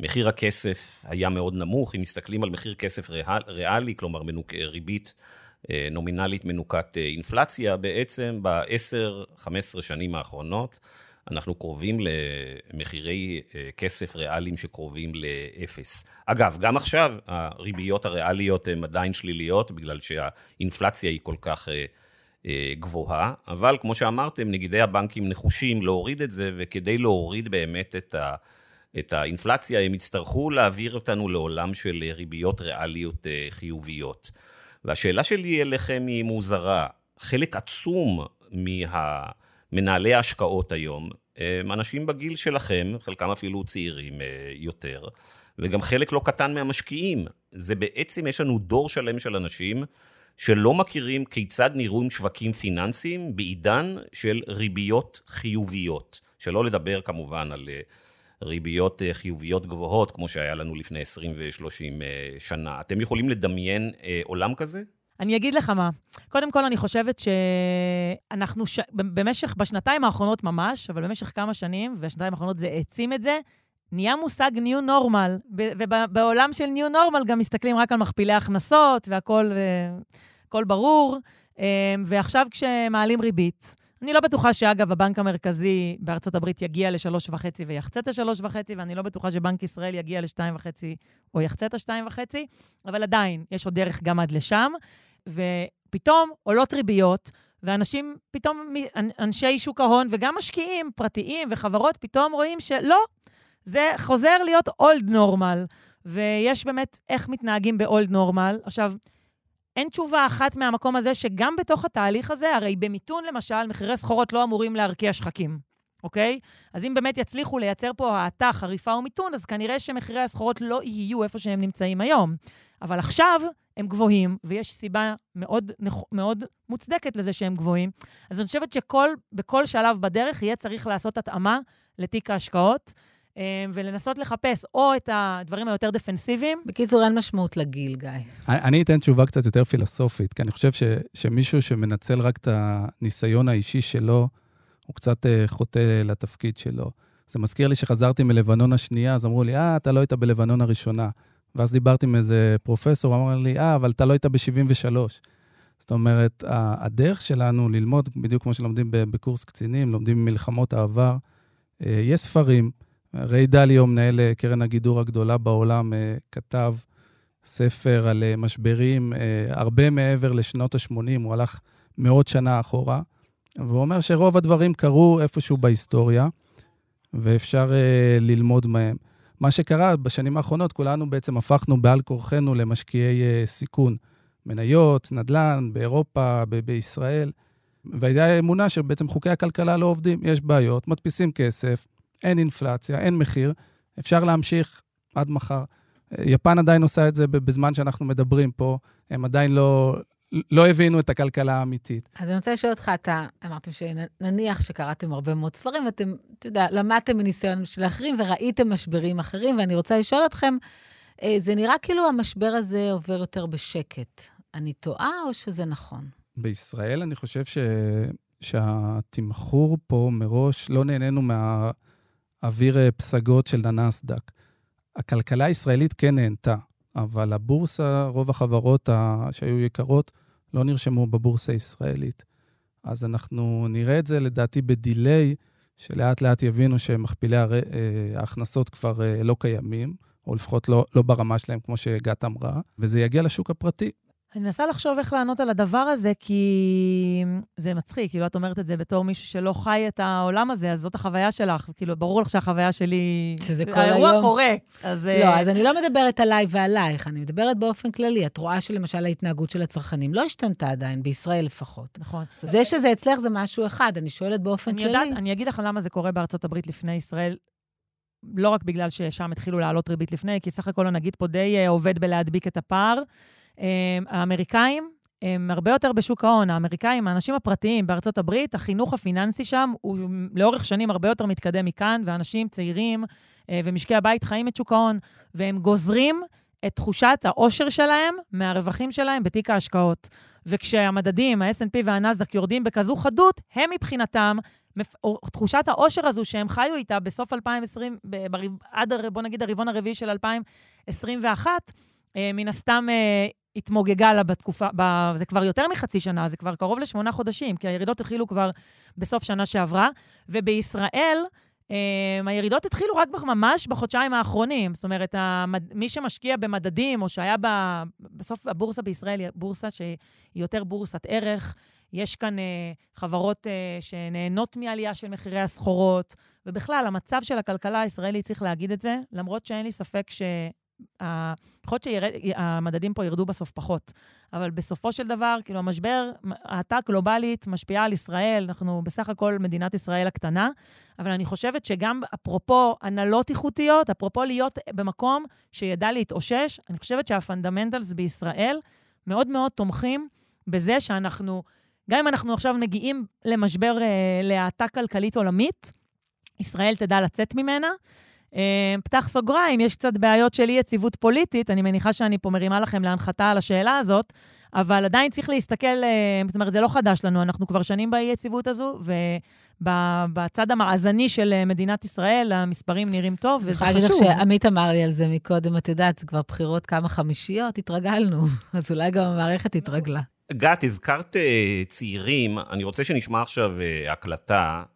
מחיר הכסף היה מאוד נמוך. אם מסתכלים על מחיר כסף ריאלי, כלומר מנוק, ריבית נומינלית מנוקת אה, אינפלציה, בעצם ב-10-15 שנים האחרונות אנחנו קרובים למחירי אה, כסף ריאליים שקרובים לאפס. אגב, גם עכשיו הריביות הריאליות הן עדיין שליליות, בגלל שהאינפלציה היא כל כך גבוהה, אבל כמו שאמרתם, נגידי הבנקים נחושים להוריד את זה, וכדי להוריד באמת את ה... את האינפלציה, הם יצטרכו להעביר אותנו לעולם של ריביות ריאליות חיוביות. והשאלה שלי אליכם היא מוזרה. חלק עצום ממנהלי ההשקעות היום הם אנשים בגיל שלכם, חלקם אפילו צעירים אה, יותר, וגם חלק לא קטן מהמשקיעים. זה בעצם, יש לנו דור שלם של אנשים שלא מכירים כיצד נראים שווקים פיננסיים בעידן של ריביות חיוביות. שלא לדבר כמובן על אה, ריביות אה, חיוביות גבוהות, כמו שהיה לנו לפני 20 ו-30 אה, שנה. אתם יכולים לדמיין אה, עולם כזה? אני אגיד לך מה. קודם כל, אני חושבת שאנחנו ש... במשך, בשנתיים האחרונות ממש, אבל במשך כמה שנים, והשנתיים האחרונות זה העצים את זה, נהיה מושג New Normal, ובעולם של New Normal גם מסתכלים רק על מכפילי הכנסות והכול ברור. ועכשיו כשמעלים ריבית, אני לא בטוחה שאגב, הבנק המרכזי בארצות הברית יגיע ל-3.5 ויחצה את ה-3.5, ואני לא בטוחה שבנק ישראל יגיע ל-2.5 או יחצה את ה-2.5, אבל עדיין, יש עוד דרך גם עד לשם. ופתאום עולות ריביות, ואנשים, פתאום אנשי שוק ההון וגם משקיעים פרטיים וחברות, פתאום רואים שלא, זה חוזר להיות אולד נורמל. ויש באמת איך מתנהגים באולד נורמל. עכשיו, אין תשובה אחת מהמקום הזה שגם בתוך התהליך הזה, הרי במיתון למשל, מחירי סחורות לא אמורים להרקיע שחקים, אוקיי? אז אם באמת יצליחו לייצר פה האטה חריפה ומיתון, אז כנראה שמחירי הסחורות לא יהיו איפה שהם נמצאים היום. אבל עכשיו הם גבוהים, ויש סיבה מאוד, מאוד מוצדקת לזה שהם גבוהים. אז אני חושבת שבכל שלב בדרך יהיה צריך לעשות התאמה לתיק ההשקעות. אה, ולנסות לחפש או את הדברים היותר דפנסיביים. בקיצור, אין משמעות לגיל, גיא. אני אתן תשובה קצת יותר פילוסופית, כי אני חושב ש, שמישהו שמנצל רק את הניסיון האישי שלו, הוא קצת אה, חוטא לתפקיד שלו. זה מזכיר לי שחזרתי מלבנון השנייה, אז אמרו לי, אה, אתה לא היית בלבנון הראשונה. ואז דיברתי עם איזה פרופסור, הוא אמר לי, אה, אבל אתה לא היית ב-73. זאת אומרת, הדרך שלנו ללמוד, בדיוק כמו שלומדים בקורס קצינים, לומדים ממלחמות העבר, אה, יש ספרים, ריי דליו, מנהל אה, קרן הגידור הגדולה בעולם, אה, כתב ספר על אה, משברים הרבה מעבר לשנות ה-80, הוא הלך מאות שנה אחורה, והוא אומר שרוב הדברים קרו איפשהו בהיסטוריה, ואפשר ללמוד מהם. מה שקרה בשנים האחרונות, כולנו בעצם הפכנו בעל כורחנו למשקיעי סיכון. מניות, נדל"ן, באירופה, ב- בישראל. והייתה אמונה שבעצם חוקי הכלכלה לא עובדים, יש בעיות, מדפיסים כסף, אין אינפלציה, אין מחיר, אפשר להמשיך עד מחר. יפן עדיין עושה את זה בזמן שאנחנו מדברים פה, הם עדיין לא, לא הבינו את הכלכלה האמיתית. אז אני רוצה לשאול אותך, אתה אמרתם שנניח שקראתם הרבה מאוד ספרים, ואתם, אתה יודע, למדתם מניסיון של אחרים וראיתם משברים אחרים, ואני רוצה לשאול אתכם, אה, זה נראה כאילו המשבר הזה עובר יותר בשקט. אני טועה או שזה נכון? בישראל אני חושב ש... שהתמחור פה מראש, לא נהנינו מהאוויר אה, פסגות של הנסדק. הכלכלה הישראלית כן נהנתה, אבל הבורסה, רוב החברות שהיו יקרות, לא נרשמו בבורסה הישראלית. אז אנחנו נראה את זה לדעתי בדיליי, שלאט לאט יבינו שמכפילי הר... אה, ההכנסות כבר אה, לא קיימים, או לפחות לא, לא ברמה שלהם, כמו שגת אמרה, וזה יגיע לשוק הפרטי. אני מנסה לחשוב איך לענות על הדבר הזה, כי זה מצחיק, כאילו, את אומרת את זה בתור מישהו שלא חי את העולם הזה, אז זאת החוויה שלך. כאילו, ברור לך שהחוויה שלי... שזה כל היום. האירוע קורה, אז... לא, אה, אז אני לא מדברת עליי ועלייך, אני מדברת באופן כללי. את רואה שלמשל ההתנהגות של הצרכנים לא השתנתה עדיין, בישראל לפחות. נכון. זה שזה אצלך זה משהו אחד, אני שואלת באופן אני כללי. יודעת, אני אגיד לך למה זה קורה בארצות הברית לפני ישראל. לא רק בגלל ששם התחילו לעלות ריבית לפני, כי סך הכל הנגיד פה די אה, עובד בלהדביק את הפער. אמ, האמריקאים הם הרבה יותר בשוק ההון. האמריקאים, האנשים הפרטיים בארצות הברית, החינוך הפיננסי שם הוא לאורך שנים הרבה יותר מתקדם מכאן, ואנשים צעירים אה, ומשקי הבית חיים את שוק ההון, והם גוזרים את תחושת העושר שלהם מהרווחים שלהם בתיק ההשקעות. וכשהמדדים, ה-S&P והנסדק יורדים בכזו חדות, הם מבחינתם, תחושת העושר הזו שהם חיו איתה בסוף 2020, עד, בוא נגיד, הרבעון הרביעי של 2021, אה, מן הסתם אה, התמוגגה לה בתקופה, ב, זה כבר יותר מחצי שנה, זה כבר קרוב לשמונה חודשים, כי הירידות התחילו כבר בסוף שנה שעברה, ובישראל, um, הירידות התחילו רק ממש בחודשיים האחרונים. זאת אומרת, המד... מי שמשקיע במדדים, או שהיה ב... בסוף הבורסה בישראל היא בורסה שהיא יותר בורסת ערך. יש כאן uh, חברות uh, שנהנות מעלייה של מחירי הסחורות, ובכלל, המצב של הכלכלה הישראלית, צריך להגיד את זה, למרות שאין לי ספק ש... יכול להיות שהמדדים פה ירדו בסוף פחות, אבל בסופו של דבר, כאילו, המשבר, האטה גלובלית משפיעה על ישראל, אנחנו בסך הכל מדינת ישראל הקטנה, אבל אני חושבת שגם אפרופו הנהלות איכותיות, אפרופו להיות במקום שידע להתאושש, אני חושבת שה fundamentals בישראל מאוד מאוד תומכים בזה שאנחנו, גם אם אנחנו עכשיו מגיעים למשבר, אה, להאטה כלכלית עולמית, ישראל תדע לצאת ממנה. אה, פתח סוגריים, יש קצת בעיות של אי-יציבות פוליטית, אני מניחה שאני פה מרימה לכם להנחתה על השאלה הזאת, אבל עדיין צריך להסתכל, אה, זאת אומרת, זה לא חדש לנו, אנחנו כבר שנים באי-יציבות הזו, ובצד המאזני של אה, מדינת ישראל, המספרים נראים טוב, וזה חשוב. אני יכולה להגיד לך שעמית אמר לי על זה מקודם, את יודעת, זה כבר בחירות כמה חמישיות, התרגלנו, אז אולי גם המערכת התרגלה. גת, הזכרת צעירים, אני רוצה שנשמע עכשיו הקלטה אה,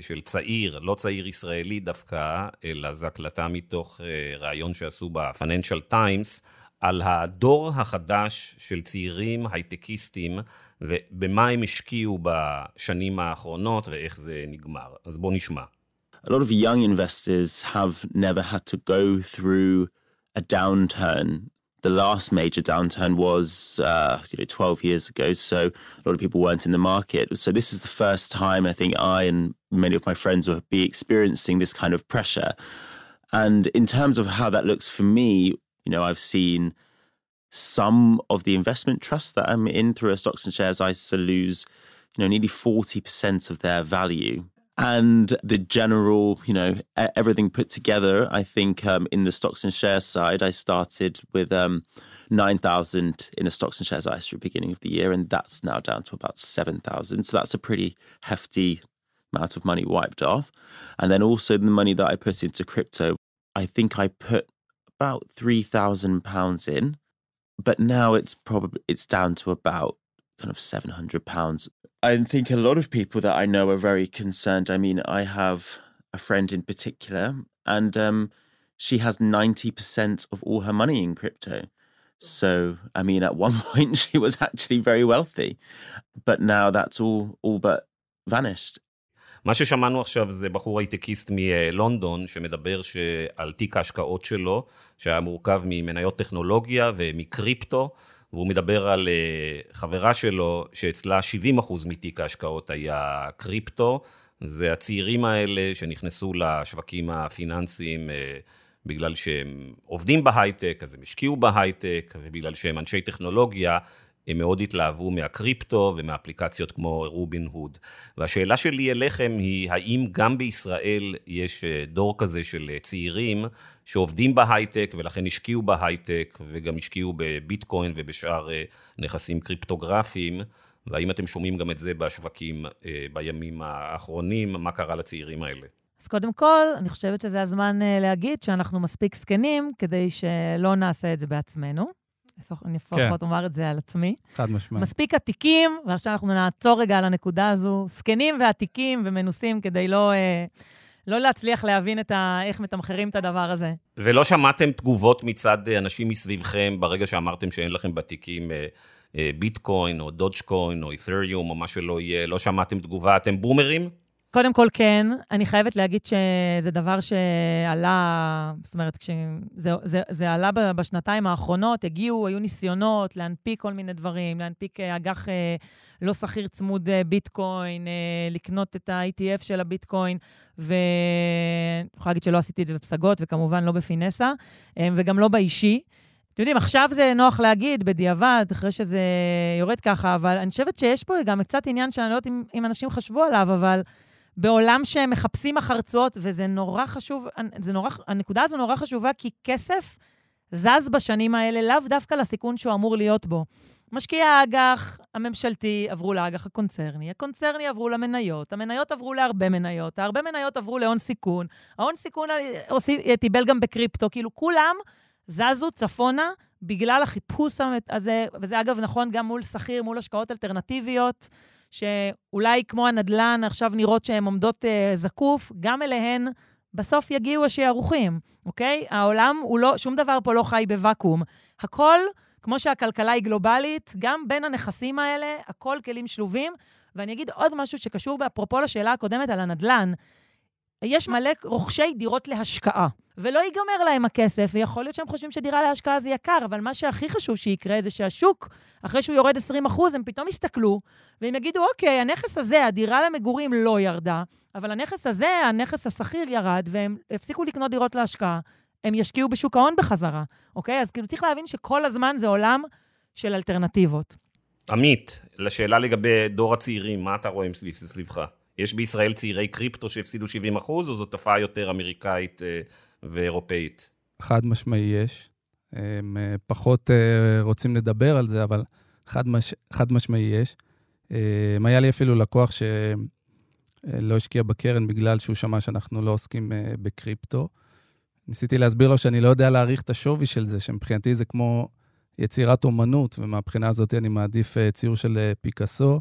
של צעיר, לא צעיר ישראלי דווקא, אלא זו הקלטה מתוך אה, ראיון שעשו ב-Financial Times, על הדור החדש של צעירים הייטקיסטים, ובמה הם השקיעו בשנים האחרונות ואיך זה נגמר. אז בואו נשמע. A lot of young investors have never had to go through a downturn the last major downturn was uh, you know 12 years ago so a lot of people weren't in the market. So this is the first time i think i and many of my friends will be experiencing this kind of pressure. And in terms of how that looks for me you know i've seen some of the investment trusts that i'm in through a stocks and shares isa lose you know nearly 40% of their value and the general, you know, everything put together. I think um, in the stocks and shares side, I started with um, 9,000 in the stocks and shares ISA at the beginning of the year, and that's now down to about 7,000. So that's a pretty hefty amount of money wiped off. And then also the money that I put into crypto, I think I put about £3,000 in, but now it's probably, it's down to about kind of 700 pounds I think a lot of people that I know are very concerned. I mean, I have a friend in particular, and um, she has 90% of all her money in crypto. So, I mean, at one point she was actually very wealthy, but now that's all, all but vanished. מה ששמענו עכשיו זה בחור הייטקיסט מלונדון, שמדבר על תיק ההשקעות שלו, שהיה מורכב ממניות טכנולוגיה ומקריפטו, והוא מדבר על אה, חברה שלו, שאצלה 70% מתיק ההשקעות היה קריפטו. זה הצעירים האלה שנכנסו לשווקים הפיננסיים אה, בגלל שהם עובדים בהייטק, אז הם השקיעו בהייטק, ובגלל שהם אנשי טכנולוגיה, הם מאוד התלהבו מהקריפטו ומאפליקציות כמו רובין הוד. והשאלה שלי אליכם היא, האם גם בישראל יש אה, דור כזה של צעירים שעובדים בהייטק ולכן השקיעו בהייטק וגם השקיעו בביטקוין ובשאר נכסים קריפטוגרפיים, והאם אתם שומעים גם את זה בשווקים בימים האחרונים, מה קרה לצעירים האלה? אז קודם כל, אני חושבת שזה הזמן להגיד שאנחנו מספיק זקנים כדי שלא נעשה את זה בעצמנו. אני לפחות כן. אומר את זה על עצמי. חד משמעית. מספיק עתיקים, ועכשיו אנחנו נעצור רגע על הנקודה הזו. זקנים ועתיקים ומנוסים כדי לא... אה, לא להצליח להבין את ה... איך מתמחרים את הדבר הזה. ולא שמעתם תגובות מצד אנשים מסביבכם ברגע שאמרתם שאין לכם בתיקים אה, אה, ביטקוין, או דודג'קוין, או אית'ריום, או מה שלא יהיה? לא שמעתם תגובה? אתם בומרים? קודם כל, כן. אני חייבת להגיד שזה דבר שעלה, זאת אומרת, כשזה זה, זה עלה בשנתיים האחרונות, הגיעו, היו ניסיונות להנפיק כל מיני דברים, להנפיק אה, אג"ח אה, לא שכיר צמוד אה, ביטקוין, לקנות את ה-ETF של הביטקוין, ואני יכולה להגיד שלא עשיתי את זה בפסגות, וכמובן לא בפינסה, וגם לא באישי. אתם יודעים, עכשיו זה נוח להגיד בדיעבד, אחרי שזה יורד ככה, אבל אני חושבת שיש פה גם קצת עניין שאני לא יודעת אם, אם אנשים חשבו עליו, אבל... בעולם שהם מחפשים אחר תשואות, וזה נורא חשוב, זה נורא, הנקודה הזו נורא חשובה, כי כסף זז בשנים האלה לאו דווקא לסיכון שהוא אמור להיות בו. משקיעי האג"ח הממשלתי עברו לאג"ח הקונצרני, הקונצרני עברו למניות, המניות עברו להרבה מניות, הרבה מניות עברו להון סיכון, ההון סיכון טיבל גם בקריפטו, כאילו כולם זזו צפונה בגלל החיפוש הזה, וזה אגב נכון גם מול שכיר, מול השקעות אלטרנטיביות. שאולי כמו הנדל"ן עכשיו נראות שהן עומדות uh, זקוף, גם אליהן בסוף יגיעו השערוכים, אוקיי? העולם הוא לא, שום דבר פה לא חי בוואקום. הכל, כמו שהכלכלה היא גלובלית, גם בין הנכסים האלה, הכל כלים שלובים. ואני אגיד עוד משהו שקשור, אפרופו לשאלה הקודמת על הנדל"ן. יש מלא רוכשי דירות להשקעה, ולא ייגמר להם הכסף, ויכול להיות שהם חושבים שדירה להשקעה זה יקר, אבל מה שהכי חשוב שיקרה זה שהשוק, אחרי שהוא יורד 20 אחוז, הם פתאום יסתכלו, והם יגידו, אוקיי, הנכס הזה, הדירה למגורים לא ירדה, אבל הנכס הזה, הנכס השכיר ירד, והם הפסיקו לקנות דירות להשקעה, הם ישקיעו בשוק ההון בחזרה, אוקיי? אז כאילו צריך להבין שכל הזמן זה עולם של אלטרנטיבות. עמית, לשאלה לגבי דור הצעירים, מה אתה רואה סביבך? יש בישראל צעירי קריפטו שהפסידו 70 אחוז, או זו תופעה יותר אמריקאית אה, ואירופאית? חד משמעי יש. הם אה, פחות אה, רוצים לדבר על זה, אבל חד, מש... חד משמעי יש. היה לי אפילו לקוח שלא השקיע בקרן בגלל שהוא שמע שאנחנו לא עוסקים בקריפטו. ניסיתי להסביר לו שאני לא יודע להעריך את השווי של זה, שמבחינתי זה כמו יצירת אומנות, ומהבחינה הזאת אני מעדיף ציור של פיקאסו.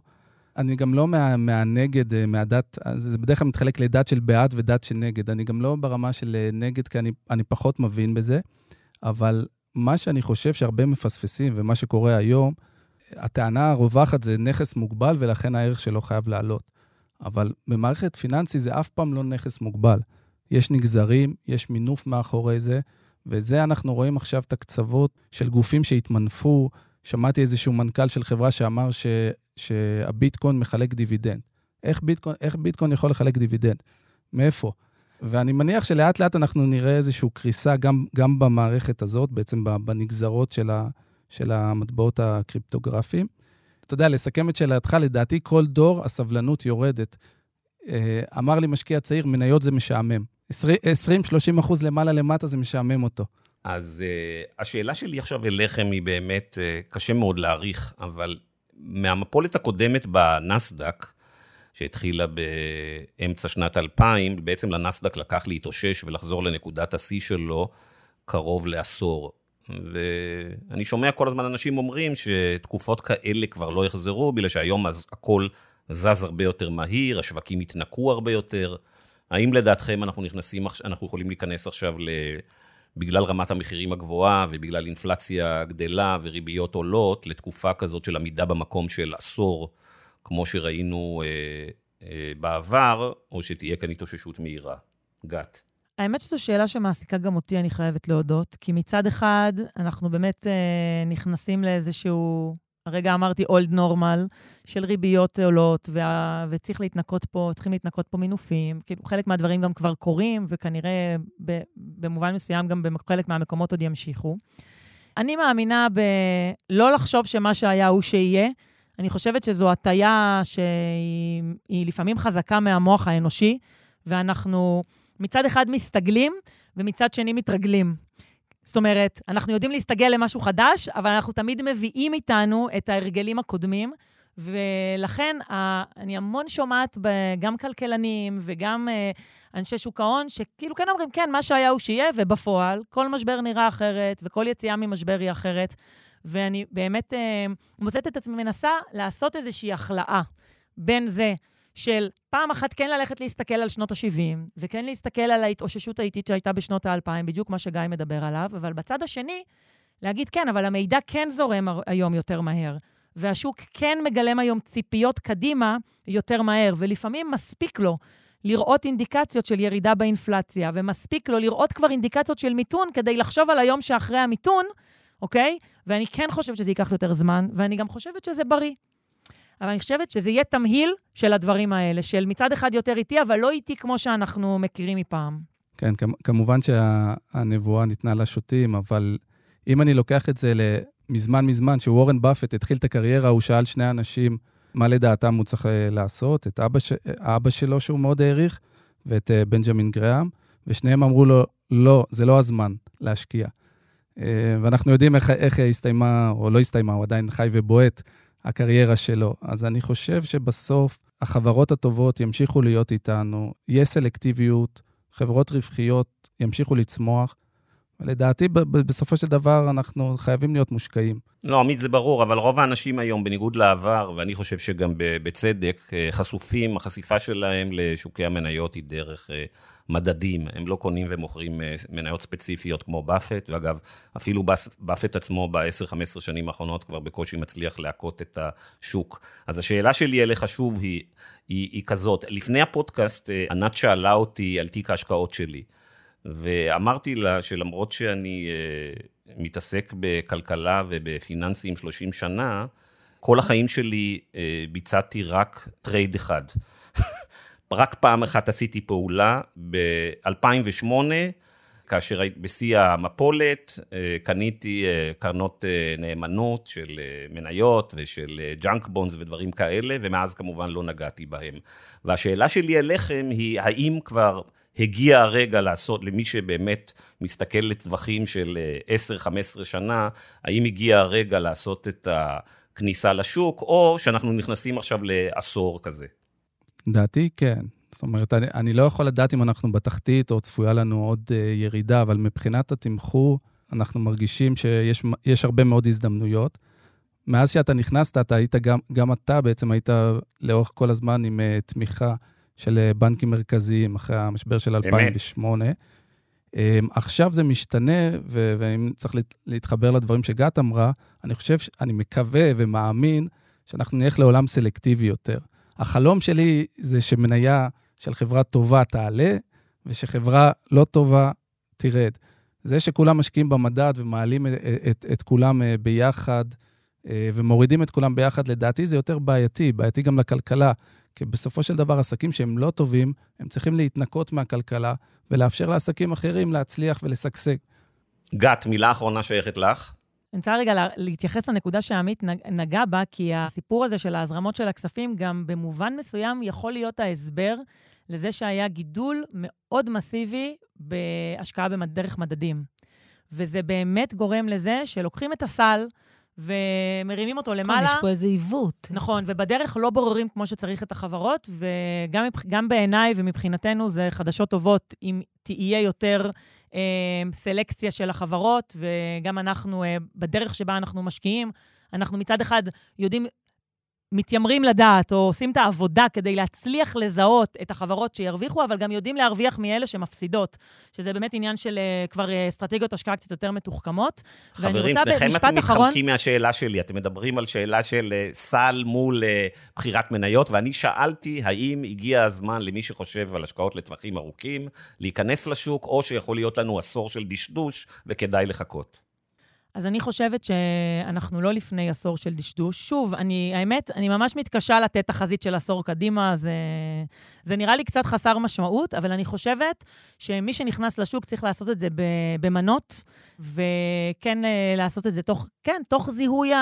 אני גם לא מה, מהנגד, אה, מהדת, זה בדרך כלל מתחלק לדת של בעד ודת של נגד. אני גם לא ברמה של אה, נגד, כי אני, אני פחות מבין בזה, אבל מה שאני חושב שהרבה מפספסים, ומה שקורה היום, הטענה הרווחת זה נכס מוגבל, ולכן הערך שלו חייב לעלות. אבל במערכת פיננסית זה אף פעם לא נכס מוגבל. יש נגזרים, יש מינוף מאחורי זה, וזה אנחנו רואים עכשיו את הקצוות של גופים שהתמנפו. שמעתי איזשהו מנכ"ל של חברה שאמר ש, שהביטקוין מחלק דיבידנד. איך ביטקוין, איך ביטקוין יכול לחלק דיבידנד? מאיפה? ואני מניח שלאט לאט אנחנו נראה איזושהי קריסה גם, גם במערכת הזאת, בעצם בנגזרות של, ה, של המטבעות הקריפטוגרפיים. אתה יודע, לסכם את שאלתך, לדעתי כל דור הסבלנות יורדת. אה, אמר לי משקיע צעיר, מניות זה משעמם. 20-30 אחוז למעלה למטה זה משעמם אותו. אז uh, השאלה שלי עכשיו אליכם היא באמת, uh, קשה מאוד להעריך, אבל מהמפולת הקודמת בנסדק, שהתחילה באמצע שנת 2000, בעצם לנסדק לקח להתאושש ולחזור לנקודת השיא שלו קרוב לעשור. ואני שומע כל הזמן אנשים אומרים שתקופות כאלה כבר לא יחזרו, בגלל שהיום הכל זז הרבה יותר מהיר, השווקים התנקו הרבה יותר. האם לדעתכם אנחנו נכנסים, אנחנו יכולים להיכנס עכשיו ל... בגלל רמת המחירים הגבוהה ובגלל אינפלציה גדלה וריביות עולות, לתקופה כזאת של עמידה במקום של עשור, כמו שראינו אה, אה, בעבר, או שתהיה כאן התאוששות מהירה. גת. האמת שזו שאלה שמעסיקה גם אותי, אני חייבת להודות, כי מצד אחד, אנחנו באמת אה, נכנסים לאיזשהו הרגע אמרתי אולד נורמל, של ריביות עולות, וה... וצריך להתנקות פה, צריכים להתנקות פה מינופים. כאילו, חלק מהדברים גם כבר קורים, וכנראה ב... במובן מסוים גם בחלק מהמקומות עוד ימשיכו. אני מאמינה בלא לחשוב שמה שהיה הוא שיהיה. אני חושבת שזו הטיה שהיא לפעמים חזקה מהמוח האנושי, ואנחנו מצד אחד מסתגלים, ומצד שני מתרגלים. זאת אומרת, אנחנו יודעים להסתגל למשהו חדש, אבל אנחנו תמיד מביאים איתנו את ההרגלים הקודמים, ולכן אני המון שומעת גם כלכלנים וגם uh, אנשי שוק ההון, שכאילו כן אומרים, כן, מה שהיה הוא שיהיה, ובפועל, כל משבר נראה אחרת, וכל יציאה ממשבר היא אחרת. ואני באמת uh, מוצאת את עצמי מנסה לעשות איזושהי החלאה בין זה של פעם אחת כן ללכת להסתכל על שנות ה-70, וכן להסתכל על ההתאוששות האיטית שהייתה בשנות ה-2000, בדיוק מה שגיא מדבר עליו, אבל בצד השני, להגיד כן, אבל המידע כן זורם היום יותר מהר. והשוק כן מגלם היום ציפיות קדימה יותר מהר, ולפעמים מספיק לו לראות אינדיקציות של ירידה באינפלציה, ומספיק לו לראות כבר אינדיקציות של מיתון כדי לחשוב על היום שאחרי המיתון, אוקיי? ואני כן חושבת שזה ייקח יותר זמן, ואני גם חושבת שזה בריא. אבל אני חושבת שזה יהיה תמהיל של הדברים האלה, של מצד אחד יותר איטי, אבל לא איטי כמו שאנחנו מכירים מפעם. כן, כמובן שהנבואה ניתנה לשוטים, אבל אם אני לוקח את זה מזמן מזמן, שוורן באפט התחיל את הקריירה, הוא שאל שני אנשים מה לדעתם הוא צריך אה, לעשות, את אבא, ש... אבא שלו שהוא מאוד העריך, ואת אה, בנג'מין גראם, ושניהם אמרו לו, לא, זה לא הזמן להשקיע. אה, ואנחנו יודעים איך, איך הסתיימה, או לא הסתיימה, הוא עדיין חי ובועט, הקריירה שלו. אז אני חושב שבסוף החברות הטובות ימשיכו להיות איתנו, יהיה סלקטיביות, חברות רווחיות ימשיכו לצמוח, לדעתי, בסופו של דבר, אנחנו חייבים להיות מושקעים. לא, עמית, זה ברור, אבל רוב האנשים היום, בניגוד לעבר, ואני חושב שגם בצדק, אה, חשופים, החשיפה שלהם לשוקי המניות היא דרך אה, מדדים. הם לא קונים ומוכרים אה, מניות ספציפיות כמו באפט, ואגב, אפילו באפט עצמו ב-10-15 שנים האחרונות כבר בקושי מצליח להכות את השוק. אז השאלה שלי אליך שוב היא, היא, היא כזאת, לפני הפודקאסט, ענת שאלה אותי על תיק ההשקעות שלי. ואמרתי לה שלמרות שאני אה, מתעסק בכלכלה ובפיננסים 30 שנה, כל החיים שלי אה, ביצעתי רק trade אחד. רק פעם אחת עשיתי פעולה, ב-2008, כאשר בשיא המפולת, אה, קניתי קרנות נאמנות של מניות ושל ג'אנק בונדס ודברים כאלה, ומאז כמובן לא נגעתי בהם. והשאלה שלי אליכם היא, האם כבר הגיע הרגע לעשות, למי שבאמת מסתכל לטווחים של 10-15 אה, שנה, האם הגיע הרגע לעשות את הכניסה לשוק, או שאנחנו נכנסים עכשיו לעשור כזה? דעתי, כן. זאת אומרת, אני, אני לא יכול לדעת אם אנחנו בתחתית או צפויה לנו עוד uh, ירידה, אבל מבחינת התמחור, אנחנו מרגישים שיש הרבה מאוד הזדמנויות. מאז שאתה נכנסת, אתה היית גם, גם אתה בעצם היית לאורך כל הזמן עם uh, תמיכה של אה, בנקים מרכזיים אחרי המשבר של 2008. אמת. אמ, עכשיו זה משתנה, ואם צריך להתחבר לדברים שגת אמרה, אני חושב, אני מקווה ומאמין שאנחנו נלך לעולם סלקטיבי יותר. החלום שלי זה שמניה של חברה טובה תעלה, ושחברה לא טובה תרד. זה שכולם משקיעים במדד ומעלים את, את, את כולם אה, ביחד אה, ומורידים את כולם ביחד, לדעתי זה יותר בעייתי, בעייתי גם לכלכלה. כי בסופו של דבר, עסקים שהם לא טובים, הם צריכים להתנקות מהכלכלה ולאפשר לעסקים אחרים להצליח ולשגשג. גת, מילה אחרונה שייכת לך. אני רוצה רגע להתייחס לנקודה שעמית נגע בה, כי הסיפור הזה של ההזרמות של הכספים גם במובן מסוים יכול להיות ההסבר לזה שהיה גידול מאוד מסיבי בהשקעה דרך מדדים. וזה באמת גורם לזה שלוקחים את הסל, ומרימים אותו נכון, למעלה. יש פה איזה עיוות. נכון, ובדרך לא בוררים כמו שצריך את החברות, וגם בעיניי ומבחינתנו זה חדשות טובות אם תהיה יותר אה, סלקציה של החברות, וגם אנחנו, אה, בדרך שבה אנחנו משקיעים, אנחנו מצד אחד יודעים מתיימרים לדעת, או עושים את העבודה כדי להצליח לזהות את החברות שירוויחו, אבל גם יודעים להרוויח מאלה שמפסידות, שזה באמת עניין של uh, כבר uh, אסטרטגיות השקעה קצת יותר מתוחכמות. חברים, שניכם אתם אחרון... מתחמקים מהשאלה שלי. אתם מדברים על שאלה של uh, סל מול uh, בחירת מניות, ואני שאלתי האם הגיע הזמן למי שחושב על השקעות לטווחים ארוכים, להיכנס לשוק, או שיכול להיות לנו עשור של דשדוש וכדאי לחכות. אז אני חושבת שאנחנו לא לפני עשור של דשדוש. שוב, אני, האמת, אני ממש מתקשה לתת תחזית של עשור קדימה, זה, זה נראה לי קצת חסר משמעות, אבל אני חושבת שמי שנכנס לשוק צריך לעשות את זה במנות, וכן אה, לעשות את זה תוך, כן, תוך זיהוי ה,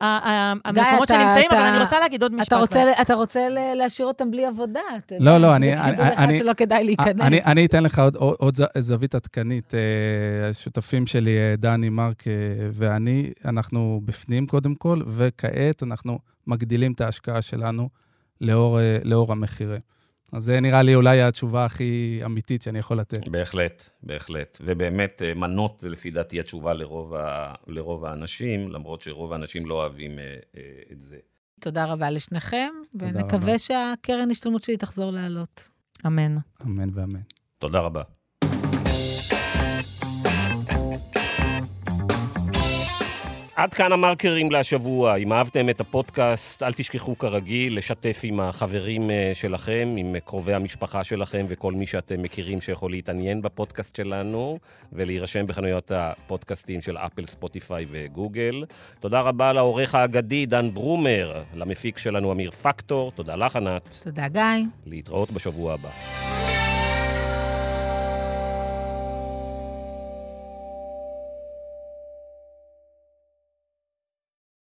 ה, ה, המקומות אתה, שנמצאים, אתה, אבל אני רוצה להגיד עוד משפט. אתה רוצה, אתה רוצה להשאיר אותם בלי עבודה. לא, לא, אני... יגידו לך אני, שלא כדאי להיכנס. אני, אני אתן לך עוד, עוד, עוד זווית עדכנית. השותפים שלי, דני, מרק ואני, אנחנו בפנים קודם כל, וכעת אנחנו מגדילים את ההשקעה שלנו לאור, לאור המחירים. אז זה נראה לי אולי התשובה הכי אמיתית שאני יכול לתת. בהחלט, בהחלט. ובאמת, מנות זה לפי דעתי התשובה לרוב, ה, לרוב האנשים, למרות שרוב האנשים לא אוהבים אה, אה, את זה. תודה רבה לשניכם, ונקווה שהקרן השתלמות שלי תחזור לעלות. אמן. אמן ואמן. תודה רבה. עד כאן המרקרים להשבוע. אם אהבתם את הפודקאסט, אל תשכחו כרגיל לשתף עם החברים שלכם, עם קרובי המשפחה שלכם וכל מי שאתם מכירים שיכול להתעניין בפודקאסט שלנו, ולהירשם בחנויות הפודקאסטים של אפל, ספוטיפיי וגוגל. תודה רבה לעורך האגדי דן ברומר, למפיק שלנו אמיר פקטור. תודה לך, ענת. תודה, גיא. להתראות בשבוע הבא.